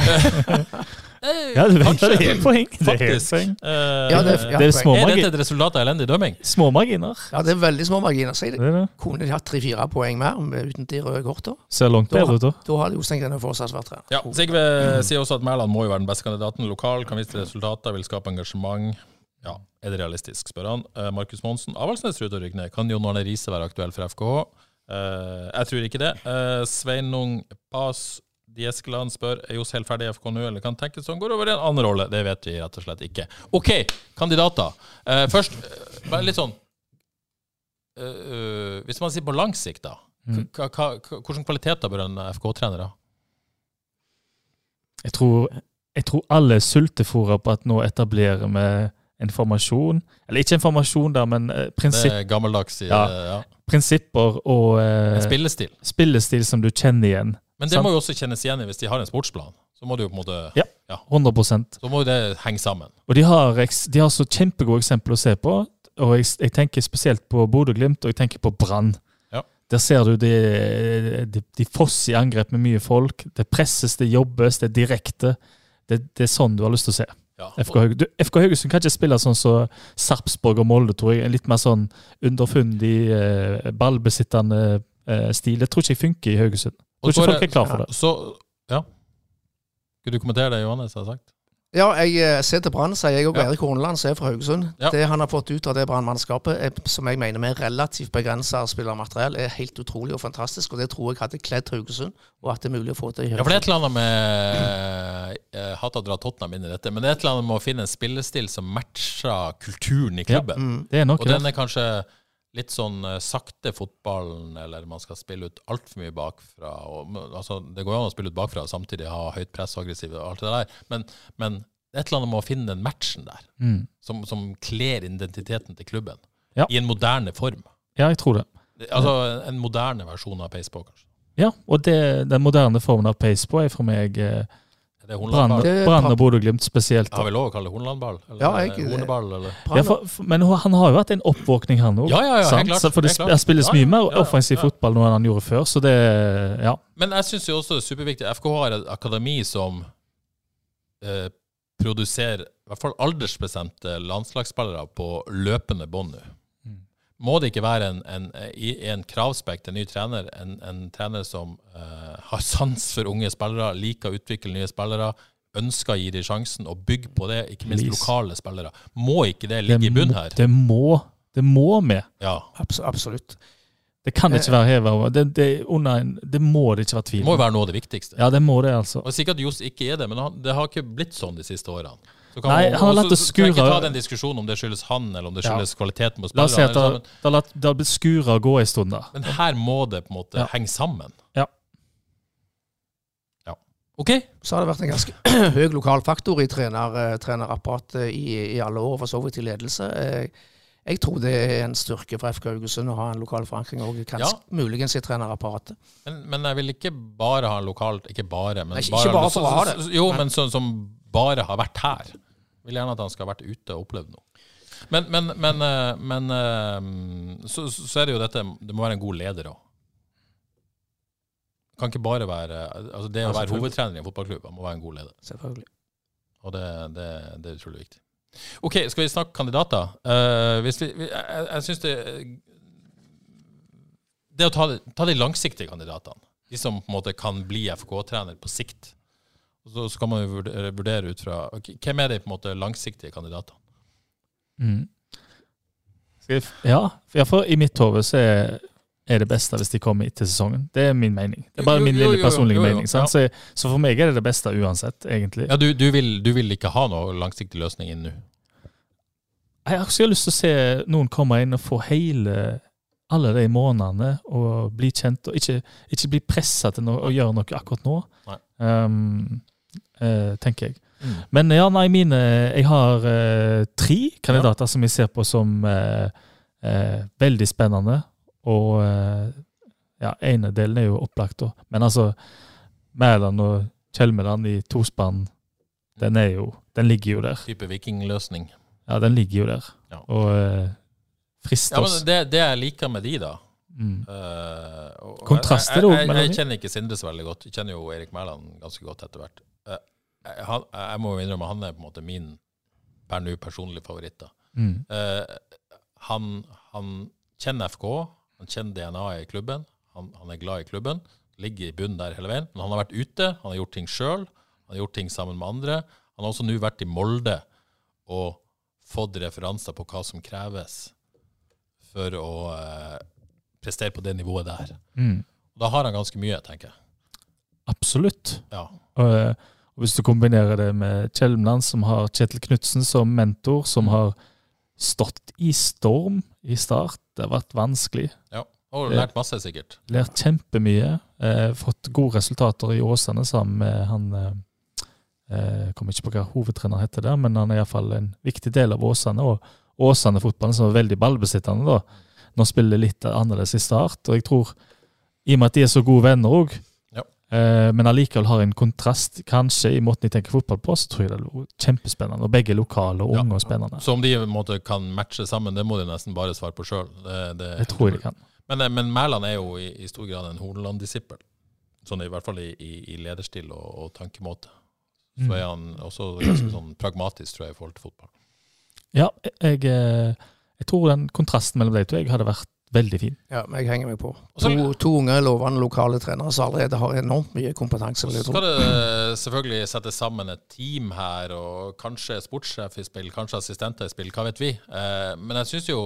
Ja, det,
Kanskje.
det er et poeng. Det er helt poeng.
Eh,
Ja, det er- ja,
Det er små,
er dette et resultat av elendig dømming?
små marginer.
Ja, det er veldig små marginer. Så jeg,
Det det.
Kunne de hatt tre-fire poeng mer uten de røde kortene,
Ser langt bedre ut, da.
da hadde Jostein Grene fortsatt vært trener.
Ja, Sigve sier også at Mæland må jo være den beste kandidaten. Lokal, kan vise til resultater, vil skape engasjement. Ja, Er det realistisk, spør han. Eh, Markus Monsen. Avaldsnes ser ut til å rykke ned. Kan Jon Arne Riise være aktuell for FKH? Uh, jeg tror ikke det. Uh, Sveinung Pas Dieskeland spør er Johs helt ferdig i FK nå, eller kan tenkes han går over i en annen rolle. Det vet vi rett og slett ikke. OK, kandidater. Uh, først, eh, bare litt sånn eh, eh, Hvis man sier på lang sikt, da.
Mm.
Hvilke kvaliteter bør en FK-trener ha?
Jeg tror, jeg tror alle er sultefòra på at nå etablerer vi en formasjon. Eller ikke en formasjon, da, men eh,
Det er gammeldags
Ja.
ja.
prinsipper og eh,
spillestil.
spillestil som du kjenner igjen.
Men det
Sant.
må jo også kjennes igjen hvis de har en sportsplan. Så må det jo på en måte
Ja. 100%
Så må jo det henge sammen.
Og de har, de har så kjempegode eksempler å se på. Og jeg, jeg tenker spesielt på Bodø-Glimt, og jeg tenker på Brann.
Ja.
Der ser du de, de, de fosser i angrep med mye folk. Det presses, det jobbes, det er direkte. Det, det er sånn du har lyst til å se.
Ja.
FK, Haug- FK Haugesund kan ikke spille sånn som Sarpsborg og Molde, tror jeg. En litt mer sånn underfundig, eh, ballbesittende eh, stil. Det tror ikke jeg funker i Haugesund. Tror ikke folk er klar for det.
Så, ja. Skal du kommentere det Johannes har sagt?
Ja, jeg eh, ser til Brann, sier jeg òg.
Ja.
Erik Horneland, som er fra Haugesund.
Ja.
Det han har fått ut av det Brann-mannskapet, som jeg mener med relativt begrensa spillermateriell, er helt utrolig og fantastisk. Og det tror jeg hadde kledd Haugesund, og at det er mulig å få til i
Ja, for det er et eller annet med Jeg hater å dra Tottenham inn i dette, men det er et eller annet med å finne en spillestil som matcher kulturen i klubben.
Mm.
Det er noe
Og den er kanskje litt sånn eh, sakte fotballen, eller man skal spille ut altfor mye bakfra. Og, altså, det går jo an å spille ut bakfra og samtidig ha høyt press og aggressiv og alt det der, men, men det er et eller annet med å finne den matchen der,
Mm.
som, som kler identiteten til klubben.
Ja.
I en moderne form.
Ja, jeg tror det.
Altså en moderne versjon av pace kanskje.
Ja, og det, den moderne formen av pace er for meg eh,
det
Brann Brann og Bodø-Glimt spesielt.
Har vi lov å kalle det hornlandball? Eller
Ja, jeg-
horneball, eller?
Ja, for, for, men han har jo hatt en oppvåkning, han òg.
Ja, ja, ja, helt klart,
For det
klart.
spilles mye mer
ja, ja,
offensiv
ja.
fotball nå enn han gjorde før, så det Ja.
Men jeg syns jo også det er superviktig FKH har et akademi som eh, produserer i hvert fall aldersbestemte landslagsspillere på løpende bånd nå. Må det ikke være en, en, i en kravspekk til ny trener, en, en trener som uh, har sans for unge spillere, liker å utvikle nye spillere, ønsker å gi dem sjansen, og bygge på det, ikke minst lokale spillere? Må ikke det
Det
ligge i bunn her?
det må det må med.
Ja.
Abs absolutt.
Det kan ikke være hevet over. Det, det, det må det ikke være tvil
Det må jo være noe av det viktigste.
Ja, det må det, altså.
Og Sikkert Johs ikke er det, men det har ikke blitt sånn de siste årene.
Nei, han har latt det skure-
ikke ta den diskusjonen om det skyldes han, eller om det
Ja.
skyldes kvaliteten på
La oss si at det, har- det, har latt- det har blitt skura og gå en stund, da.
Men her må det på en måte
Ja.
henge sammen.
Ja.
Ja. OK?
Så har det vært en ganske [CLEARS THROAT] høy lokal faktor i trener, eh, trenerapparatet i, i alle år, for så vidt i ledelse. Jeg, jeg tror det er en styrke for FK Haugesund å ha en lokal forankring òg, kanskje
Ja.
muligens i trenerapparatet.
Men, men jeg vil ikke bare ha en lokalt Ikke bare, men
Nei, ikke- ikke bare for å ha det.
Jo, men sånn som bare har vært her. Jeg Vil gjerne at han skal ha vært ute og opplevd noe. Men, men, men, eh, men eh, så, så er det jo dette Det må være en god leder òg. Kan ikke bare være altså Det å være hovedtrener i en fotballklubb han må være en god leder.
Selvfølgelig.
Og det, det, det er utrolig viktig. OK, skal vi snakke kandidater? Uh, hvis vi, jeg jeg syns det Det å ta, ta de langsiktige kandidatene, de som på en måte kan bli FK-trener på sikt, Og så skal man jo vurdere, vurdere ut fra Hvem er de på en måte langsiktige kandidatene?
Mm. Ja, ja, for i mitt hode så er, er det beste hvis de kommer til sesongen. Det er min mening. Det er bare min lille personlige mening. Sant? Så, så for meg er det det beste uansett, egentlig.
Ja, du, du, vil, du vil ikke ha noen langsiktig løsning inn nå?
Jeg har også lyst til å se noen komme inn og få hele alle de månedene og bli kjent, og ikke, ikke bli pressa til å gjøre noe akkurat nå.
Nei.
Um, eh, tenker jeg.
Mm.
Men ja, nei, mine Jeg har eh, tre kandidater som jeg ser på som eh, eh, veldig spennende. Og ja, ene delen er jo opplagt, da. Men altså Mæland og Kjelmeland i tospann, den er jo Den ligger jo der.
Type vikingløsning?
Ja, den ligger jo der.
Ja.
Og uh, frister
Ja, men det, det jeg liker med de, da
Mm.
uh,
Kontraster
jeg, jeg, jeg, jeg kjenner ikke Sindre så veldig godt. Jeg kjenner jo Erik Mæland ganske godt etter hvert. Eh, jeg, han, jeg må jo innrømme han er på en måte min per nå personlige favoritt.
Mm.
Eh, han, han kjenner FK, han kjenner DNA-et i klubben. Han, han er glad i klubben, ligger i bunnen der hele veien. Men han har vært ute, han har gjort ting sjøl, han har gjort ting sammen med andre. Han har også nå vært i Molde og fått referanser på hva som kreves for å eh, prestere på det nivået der.
Mm.
Da har han ganske mye, tenker jeg.
Absolutt.
Ja.
Eh, og hvis du kombinerer det med Kjelmeland, som har Kjetil Knutsen som mentor, som
Mm.
har stått i storm i start. Det har vært vanskelig.
ja. Og
Det-
lært masse, sikkert.
Lært kjempemye. Eh, fått gode resultater i Åsane sammen med han eh, eh, Kommer ikke på hva hovedtrener heter der, men han er iallfall en viktig del av Åsane. Og Åsane-fotballen som er veldig ballbesittende, da. Nå spiller litt annerledes i start. Og jeg tror, i og med at de er så gode venner òg, eh, men allikevel har en kontrast kanskje i måten de tenker fotball på, så tror jeg det er kjempespennende. Og begge lokale og
Ja.
unge og spennende.
Så om de måte kan matche sammen, det må de nesten bare svare på sjøl. Det, det,
Det tror jeg de kan.
Men, eh, men Mæland er jo i, i stor grad en Horneland-disippel. Sånn i hvert fall i, i, i lederstil og, og tankemåte. Så
Mm.
er han også ganske sånn pragmatisk, tror jeg, i forhold til fotball.
Ja, jeg, eh, jeg tror den kontrasten mellom de to jeg hadde vært veldig fin.
Ja, men jeg henger meg på.
Også,
To, to unge, lovende lokale trenere som allerede har enormt mye kompetanse.
Så skal det eh, selvfølgelig settes sammen et team her, og kanskje sportssjef i spill, kanskje assistenter i spill, hva vet vi. Eh, men jeg syns jo,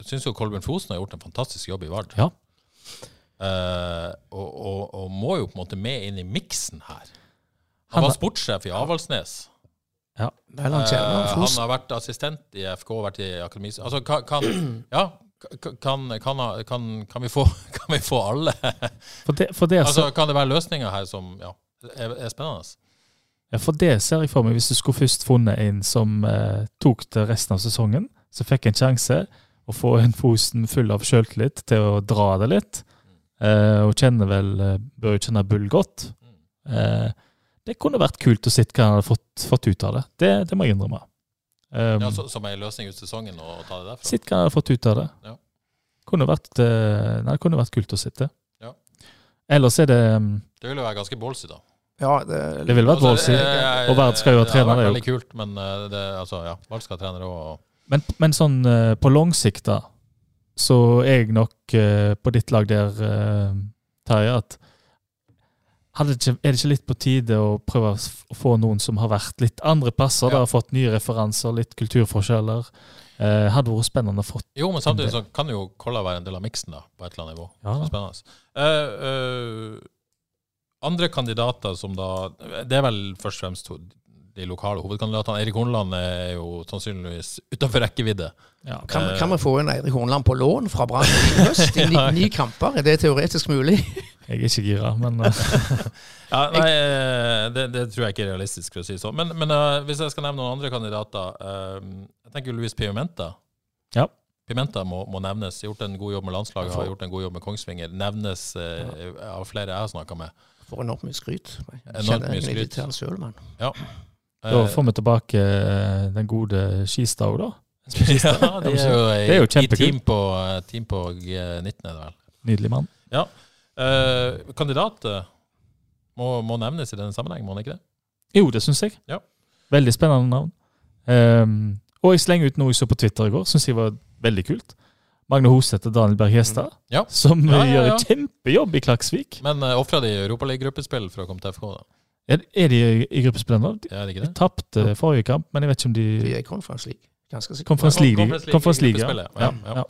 synes jo Kolbjørn Fosen har gjort en fantastisk jobb i Vard.
Ja.
Eh, og, og, og må jo på en måte med inn i miksen her.
Han
Han var sportssjef i Avaldsnes.
Ja.
Kjelmeland,
Eh, han har vært assistent i FK, vært i akademi Altså, kan, kan [CLEARS THROAT] Ja, Kan, kan, kan, kan, vi få, [LAUGHS] kan vi få alle? [LAUGHS]
For det, for det,
Altså, kan det være løsninger her som ja, er, er spennende?
ja, for det ser jeg for meg, hvis du skulle først funnet en som eh, tok det resten av sesongen, så fikk en sjanse å få en Fosen full av sjøltillit til å dra det litt, eh, og kjenner vel, eh, bør jo kjenne Bull godt. Eh, det kunne vært kult å se hva han hadde fått, fått ut av det. Det, det må jeg innrømme. Um,
Ja, så, som en løsning ut sesongen og ta det derfra?
Sitt hva jeg har fått ut av det.
Ja.
Kunne vært, eh, nei, det kunne vært kult å sitte.
Ja.
Ellers er det um,
Det ville jo være ganske ballsy, da.
Ja, det,
Det ville vært
Altså,
ballsy.
eh,
Og Vard skal jo ha
Det
trener, det
vært veldig kult, men eh, det, altså, ja, Vard skal ha trener òg.
Men, men sånn eh, på lang sikt, da, så er jeg nok uh, på ditt lag der, uh, Terje, at det ikke, er det ikke litt på tide å prøve å få noen som har vært litt andre plasser,
Ja.
da, har fått nye referanser, litt kulturforskjeller? Eh, hadde vært spennende å få
Jo, men samtidig så kan jo Kolla være en del av miksen, da, på et eller annet nivå.
Ja.
Så Spennende. Eh, eh, andre kandidater som da Det er vel først og fremst to- de lokale hovedkandidatene. Eirik Horneland er jo sannsynligvis utenfor rekkevidde.
ja.
kan, kan vi få inn Eirik Horneland på lån fra Brann i høst? I ni, [LAUGHS] ni kamper, er det teoretisk mulig?
Jeg er ikke gira, men [LAUGHS] eh, [LAUGHS]
Ja, nei, eh, det, det tror jeg ikke er realistisk, for å si det sånn. Men, men uh, hvis jeg skal nevne noen andre kandidater uh, Jeg tenker Luis Pimenta.
Ja.
Pimenta må, må nevnes. Gjort en god jobb med landslaget, har gjort en god jobb med Kongsvinger. Nevnes eh, av flere jeg har snakka med.
Får enormt mye skryt. Jeg
Enormt
kjenner
mye skryt.
til han selv, men
Ja.
Da
Eh,
får vi tilbake eh, den gode Skistad da. [LAUGHS]
ja, de er jo,
Det er jo
i- i team på, eh, team på G19, er det vel.
Nydelig mann.
Eh, kandidat må, må nevnes i denne sammenheng, må han ikke det?
Jo, det syns jeg.
Ja.
Veldig spennende navn. Um, og jeg slenger ut noe jeg så på Twitter i går, syns jeg var veldig kult. Magne Hoseth og Daniel Berg Hestad,
Ja.
som
Ja, ja,
gjør
ja.
en kjempejobb i Klaksvik.
Men uh, ofra de Europaliga-gruppespill for å komme til FK, da?
Er, er de i, gruppespillet nå? De,
ja,
de
det?
tapte forrige kamp, men jeg vet ikke om de
De er i Conference League. Ganske sikkert.
Conference League.
Conference League,
Conference League, ja. Ja,
ja, ja.
ja.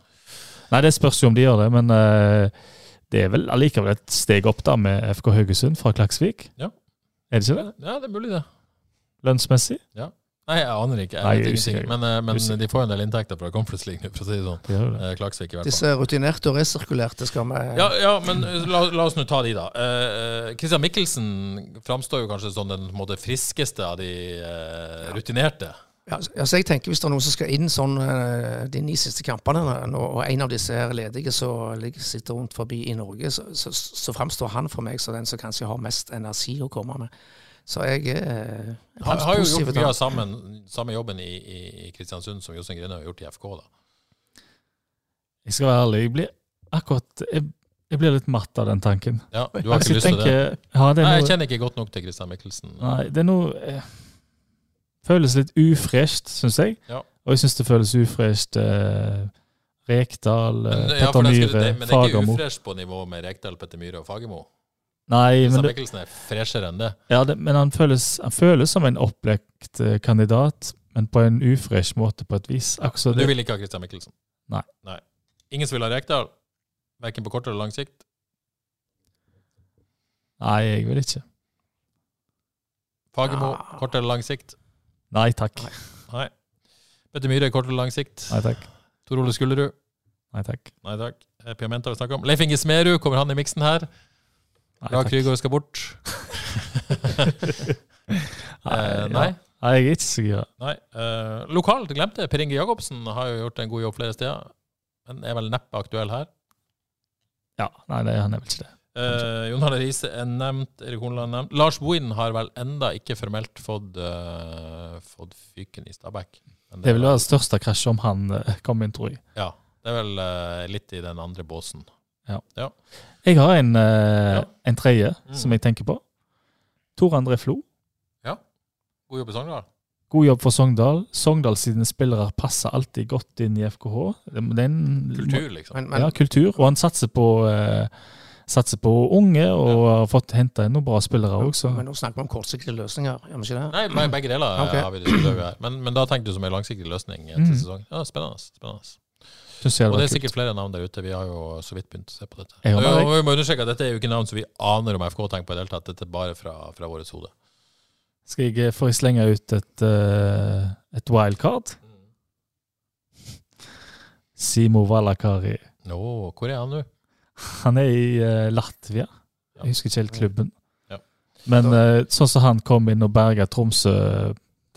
Nei, det spørs jo om de gjør det, men uh, det er vel allikevel et steg opp da med FK Haugesund fra Klaksvik?
Ja.
Er det ikke det?
Ja, det er mulig, det.
Lønnsmessig?
Nei, jeg aner ikke. Jeg
Nei,
vet ingenting. Men, eh, men de får en del inntekter fra Conference League nå, for å si det sånn.
Det det.
Eh, Klaksvik, i hvert fall.
Disse rutinerte og resirkulerte skal vi
Ja, ja, men eh, la, la oss nå ta de, da. Eh, Christian Mikkelsen framstår jo kanskje som den måte, friskeste av de eh, rutinerte.
Ja, altså jeg tenker Hvis det er noen som skal inn sånn eh, de ni siste kampene, nå, og en av disse her ledige som sitter rundt forbi i Norge, så, så, så framstår han for meg som den som kanskje har mest energi å komme med. Så jeg er
Han har jo gjort mye av sammen, samme jobben i, i, i Kristiansund som Jostein Grine har gjort i FK. da.
Jeg skal være ærlig, jeg blir akkurat Jeg, jeg blir litt matt av den tanken.
Ja, Du har ikke lyst til det?
Ja, det
Nei, jeg kjenner ikke godt nok til Christian Mikkelsen.
nei, det er noe eh, Føles litt ufresht, syns jeg.
Ja.
Og jeg syns det føles ufresht eh, Rekdal, eh,
Men, ja,
Petter
for
Myhre,
Fagermo. men det er ikke ufresht på nivå med Rekdal, Petter Myhre og Fagermo.
Nei, men,
Christian Mikkelsen er freshere enn det.
ja, det, men han, føles, han føles som en opplekt eh, kandidat, men på en ufresh måte, på et vis. Akkurat
du vil ikke ha Christian Mikkelsen?
Nei.
Ingen som vil ha Rekdal? Verken på kort eller lang sikt?
nei, jeg vil ikke.
Fagermo,
Ja.
kort eller lang sikt?
Nei takk.
Nei. Petter Myhre, kort eller lang sikt?
Nei takk.
Tor Ole Skullerud?
Nei takk.
Nei takk. Eh, Piamenta vi snakker om. Leif Inge Smerud, kommer han i miksen her?
Nei,
Bra. Krygård skal bort. [LAUGHS] Eh, nei.
ja. Nei, jeg er ikke så gira.
nei. Eh, lokalt glemte Per Inge Jacobsen. Har jo gjort en god jobb flere steder. Men er vel neppe aktuell her.
Ja, nei, det, han er vel ikke det.
Uh, Jon Arne Riise er nevnt. Erik Horneland nevnt. Lars Bohin har vel enda ikke formelt fått, uh, fått fyken i Stabæk. Det,
Det vil være det største krasjet om han uh, kommer inn, tror jeg.
Ja. Det er vel uh, litt i den andre båsen.
Jeg har en, eh,
Ja.
en tredje
Mm.
som jeg tenker på. Tor André Flo.
God jobb i Sogndal.
God jobb for Sogndal. Sogndal sine spillere passer alltid godt inn i FKH. Er en
Kultur, liksom.
Men, men
Ja, kultur. Og han satser på, uh, satser på unge, og har fått henta inn noen bra spillere òg, så
Men nå snakker vi om kortsiktige løsninger, gjør vi ikke det?
Nei, begge deler
okay.
Har vi diskutert her. Men, men da tenkte du som en langsiktig løsning til
Mm.
sesong. Ja, spennende. spennende. Og
det
er sikkert flere navn der ute. Vi har jo så vidt begynt å se på dette.
Jeg
Og, vi må understreke at dette er jo ikke navn som vi aner om FK tenker på i det hele tatt. Dette er bare fra, fra vårt hode.
Skal jeg, få får jeg slenge ut et, uh, et wildcard? Simo Valakari.
Nå, hvor er han nå?
Han er i uh, Latvia. Jeg husker ikke helt klubben.
Ja.
Men uh, sånn som han kom inn og berga Tromsø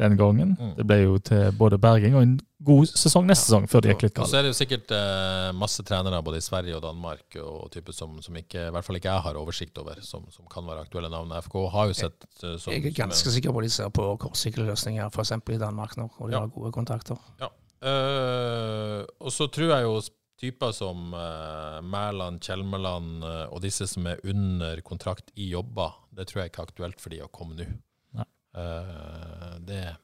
den gangen,
Mm.
det ble jo til både berging og en god sesong neste sesong, før det gikk litt
Og så er det jo sikkert eh, masse trenere både i Sverige og Danmark og typer som, som ikke, i hvert fall ikke jeg har oversikt over, som, som kan være aktuelle navn. FK har jo sett eh, som,
Jeg er ganske sikker på at de ser på kortsykkelløsninger, løsninger, f.eks. i Danmark nå, og de
Ja.
har gode kontakter.
Eh, og så tror jeg jo typer som uh, Mæland, Kjelmeland uh, og disse som er under kontrakt i jobber, det tror jeg ikke er aktuelt for de å komme nå.
Uh,
Eh, det,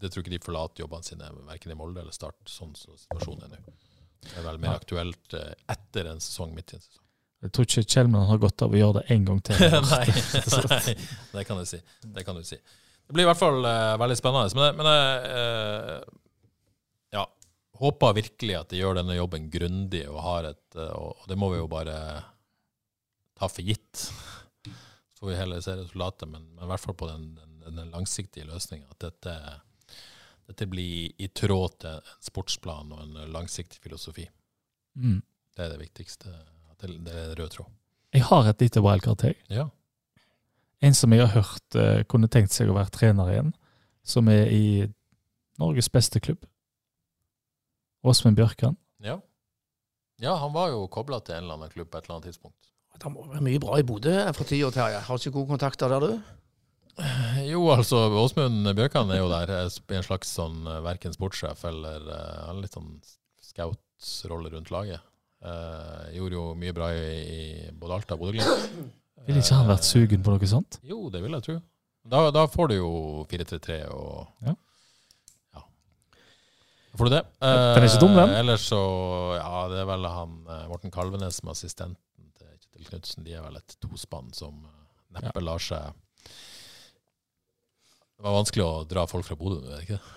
det tror ikke de forlater jobbene sine, verken i Molde eller Start, sånn som situasjonen er nå. Det er vel mer
ja.
aktuelt eh, etter en sesong, midt i en sesong.
Jeg tror ikke Kjellman har godt av å gjøre det en gang til. [LAUGHS]
nei, nei, det kan du si. Det kan du si. Det blir i hvert fall eh, veldig spennende. Men, jeg- men jeg eh, ja, håper virkelig at de gjør denne jobben grundig og har et eh, Og det må vi jo bare ta for gitt. Så får vi heller se resultatet, men, men i hvert fall på den, den, den langsiktige løsninga. At dette, dette blir i tråd til en sportsplan og en langsiktig filosofi.
Mm.
Det er det viktigste. At det, det er rød tråd.
Jeg har et lite wildcard til.
Ja.
En som jeg har hørt uh, kunne tenkt seg å være trener igjen, som er i Norges beste klubb. Åsmund Bjørkan.
Ja. ja, han var jo kobla til en eller annen klubb på et eller annet tidspunkt.
Det må være mye bra i Bodø for tida, Terje. Har du ikke gode kontakter der, du? [SIGHS]
Jo, altså, Åsmund Bjørkan er jo der en slags sånn eh, verken sportssjef eller uh, litt sånn scoutsrolle rundt laget. Uh, gjorde jo mye bra i, i både Alta og Bodø-Glimt. [CLEARS THROAT]
Ville ikke han vært sugen på noe sånt?
Jo, det vil jeg tro. Da, da får du jo 4-3-3 og
Ja.
ja. Får du det.
Den er ikke dum, den.
Ellers så Ja, det er vel han Morten Kalvenes som er assistenten til Kjetil Knutsen. De er vel et tospann som neppe neppe lar seg Det var vanskelig å dra folk fra Bodø, er det ikke det?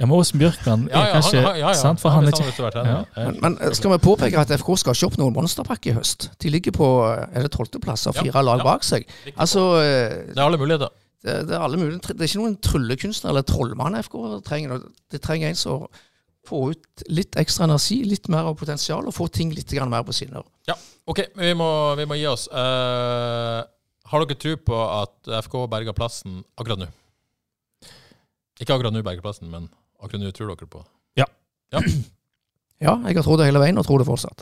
Ja, men Åsen Bjørkan er kanskje
han- ja, ja.
sant, for han er ikke. Ja.
Men, men eh, skal vi påpeke at FK skal ikke opp noen monsterpakke i høst? De ligger på eh, er det tolvteplass og
Ja,
fire lag
ja.
bak seg. Altså, eh,
Det er alle muligheter.
det, det er alle muligheter. Det er ikke noen tryllekunstner eller trollmann FK trenger. Det trenger en som får ut litt ekstra energi, litt mer av potensial, og får ting litt mer på skinner.
Ja, OK, vi må, vi må gi oss. Eh, har dere tro på at FK berger plassen akkurat nå? Ikke akkurat nå berger plassen, men akkurat nå tror dere på det?
Ja.
ja. [CLEARS THROAT]
Ja, jeg har trodd det hele veien, og tror det fortsatt.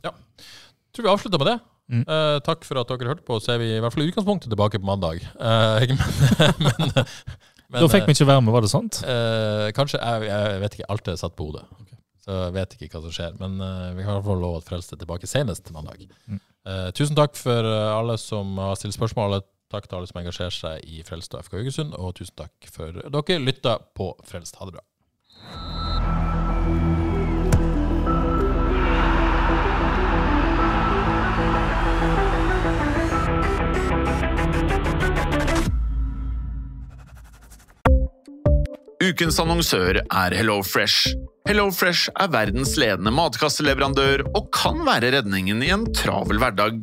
tror vi avslutter med det.
Mm.
Eh, takk for at dere hørte på. Så er vi i hvert fall i utgangspunktet tilbake på mandag. Eh, [LAUGHS] men, men, men,
Da fikk vi ikke være med, var det sant?
eh, Kanskje, jeg, jeg vet ikke. Alt er satt på hodet. Så jeg vet ikke hva som skjer. Men eh, vi kan i hvert fall love at Frelst er tilbake senest mandag.
Mm.
Eh, tusen takk for eh, alle som har stilt spørsmål. Takk til alle som engasjerer seg i Frelst og FK Haugesund. Og tusen takk for dere lytta på Frelst. Ha det bra.
Ukens annonsør er HelloFresh. HelloFresh er verdens ledende matkasseleverandør og kan være redningen i en travel hverdag.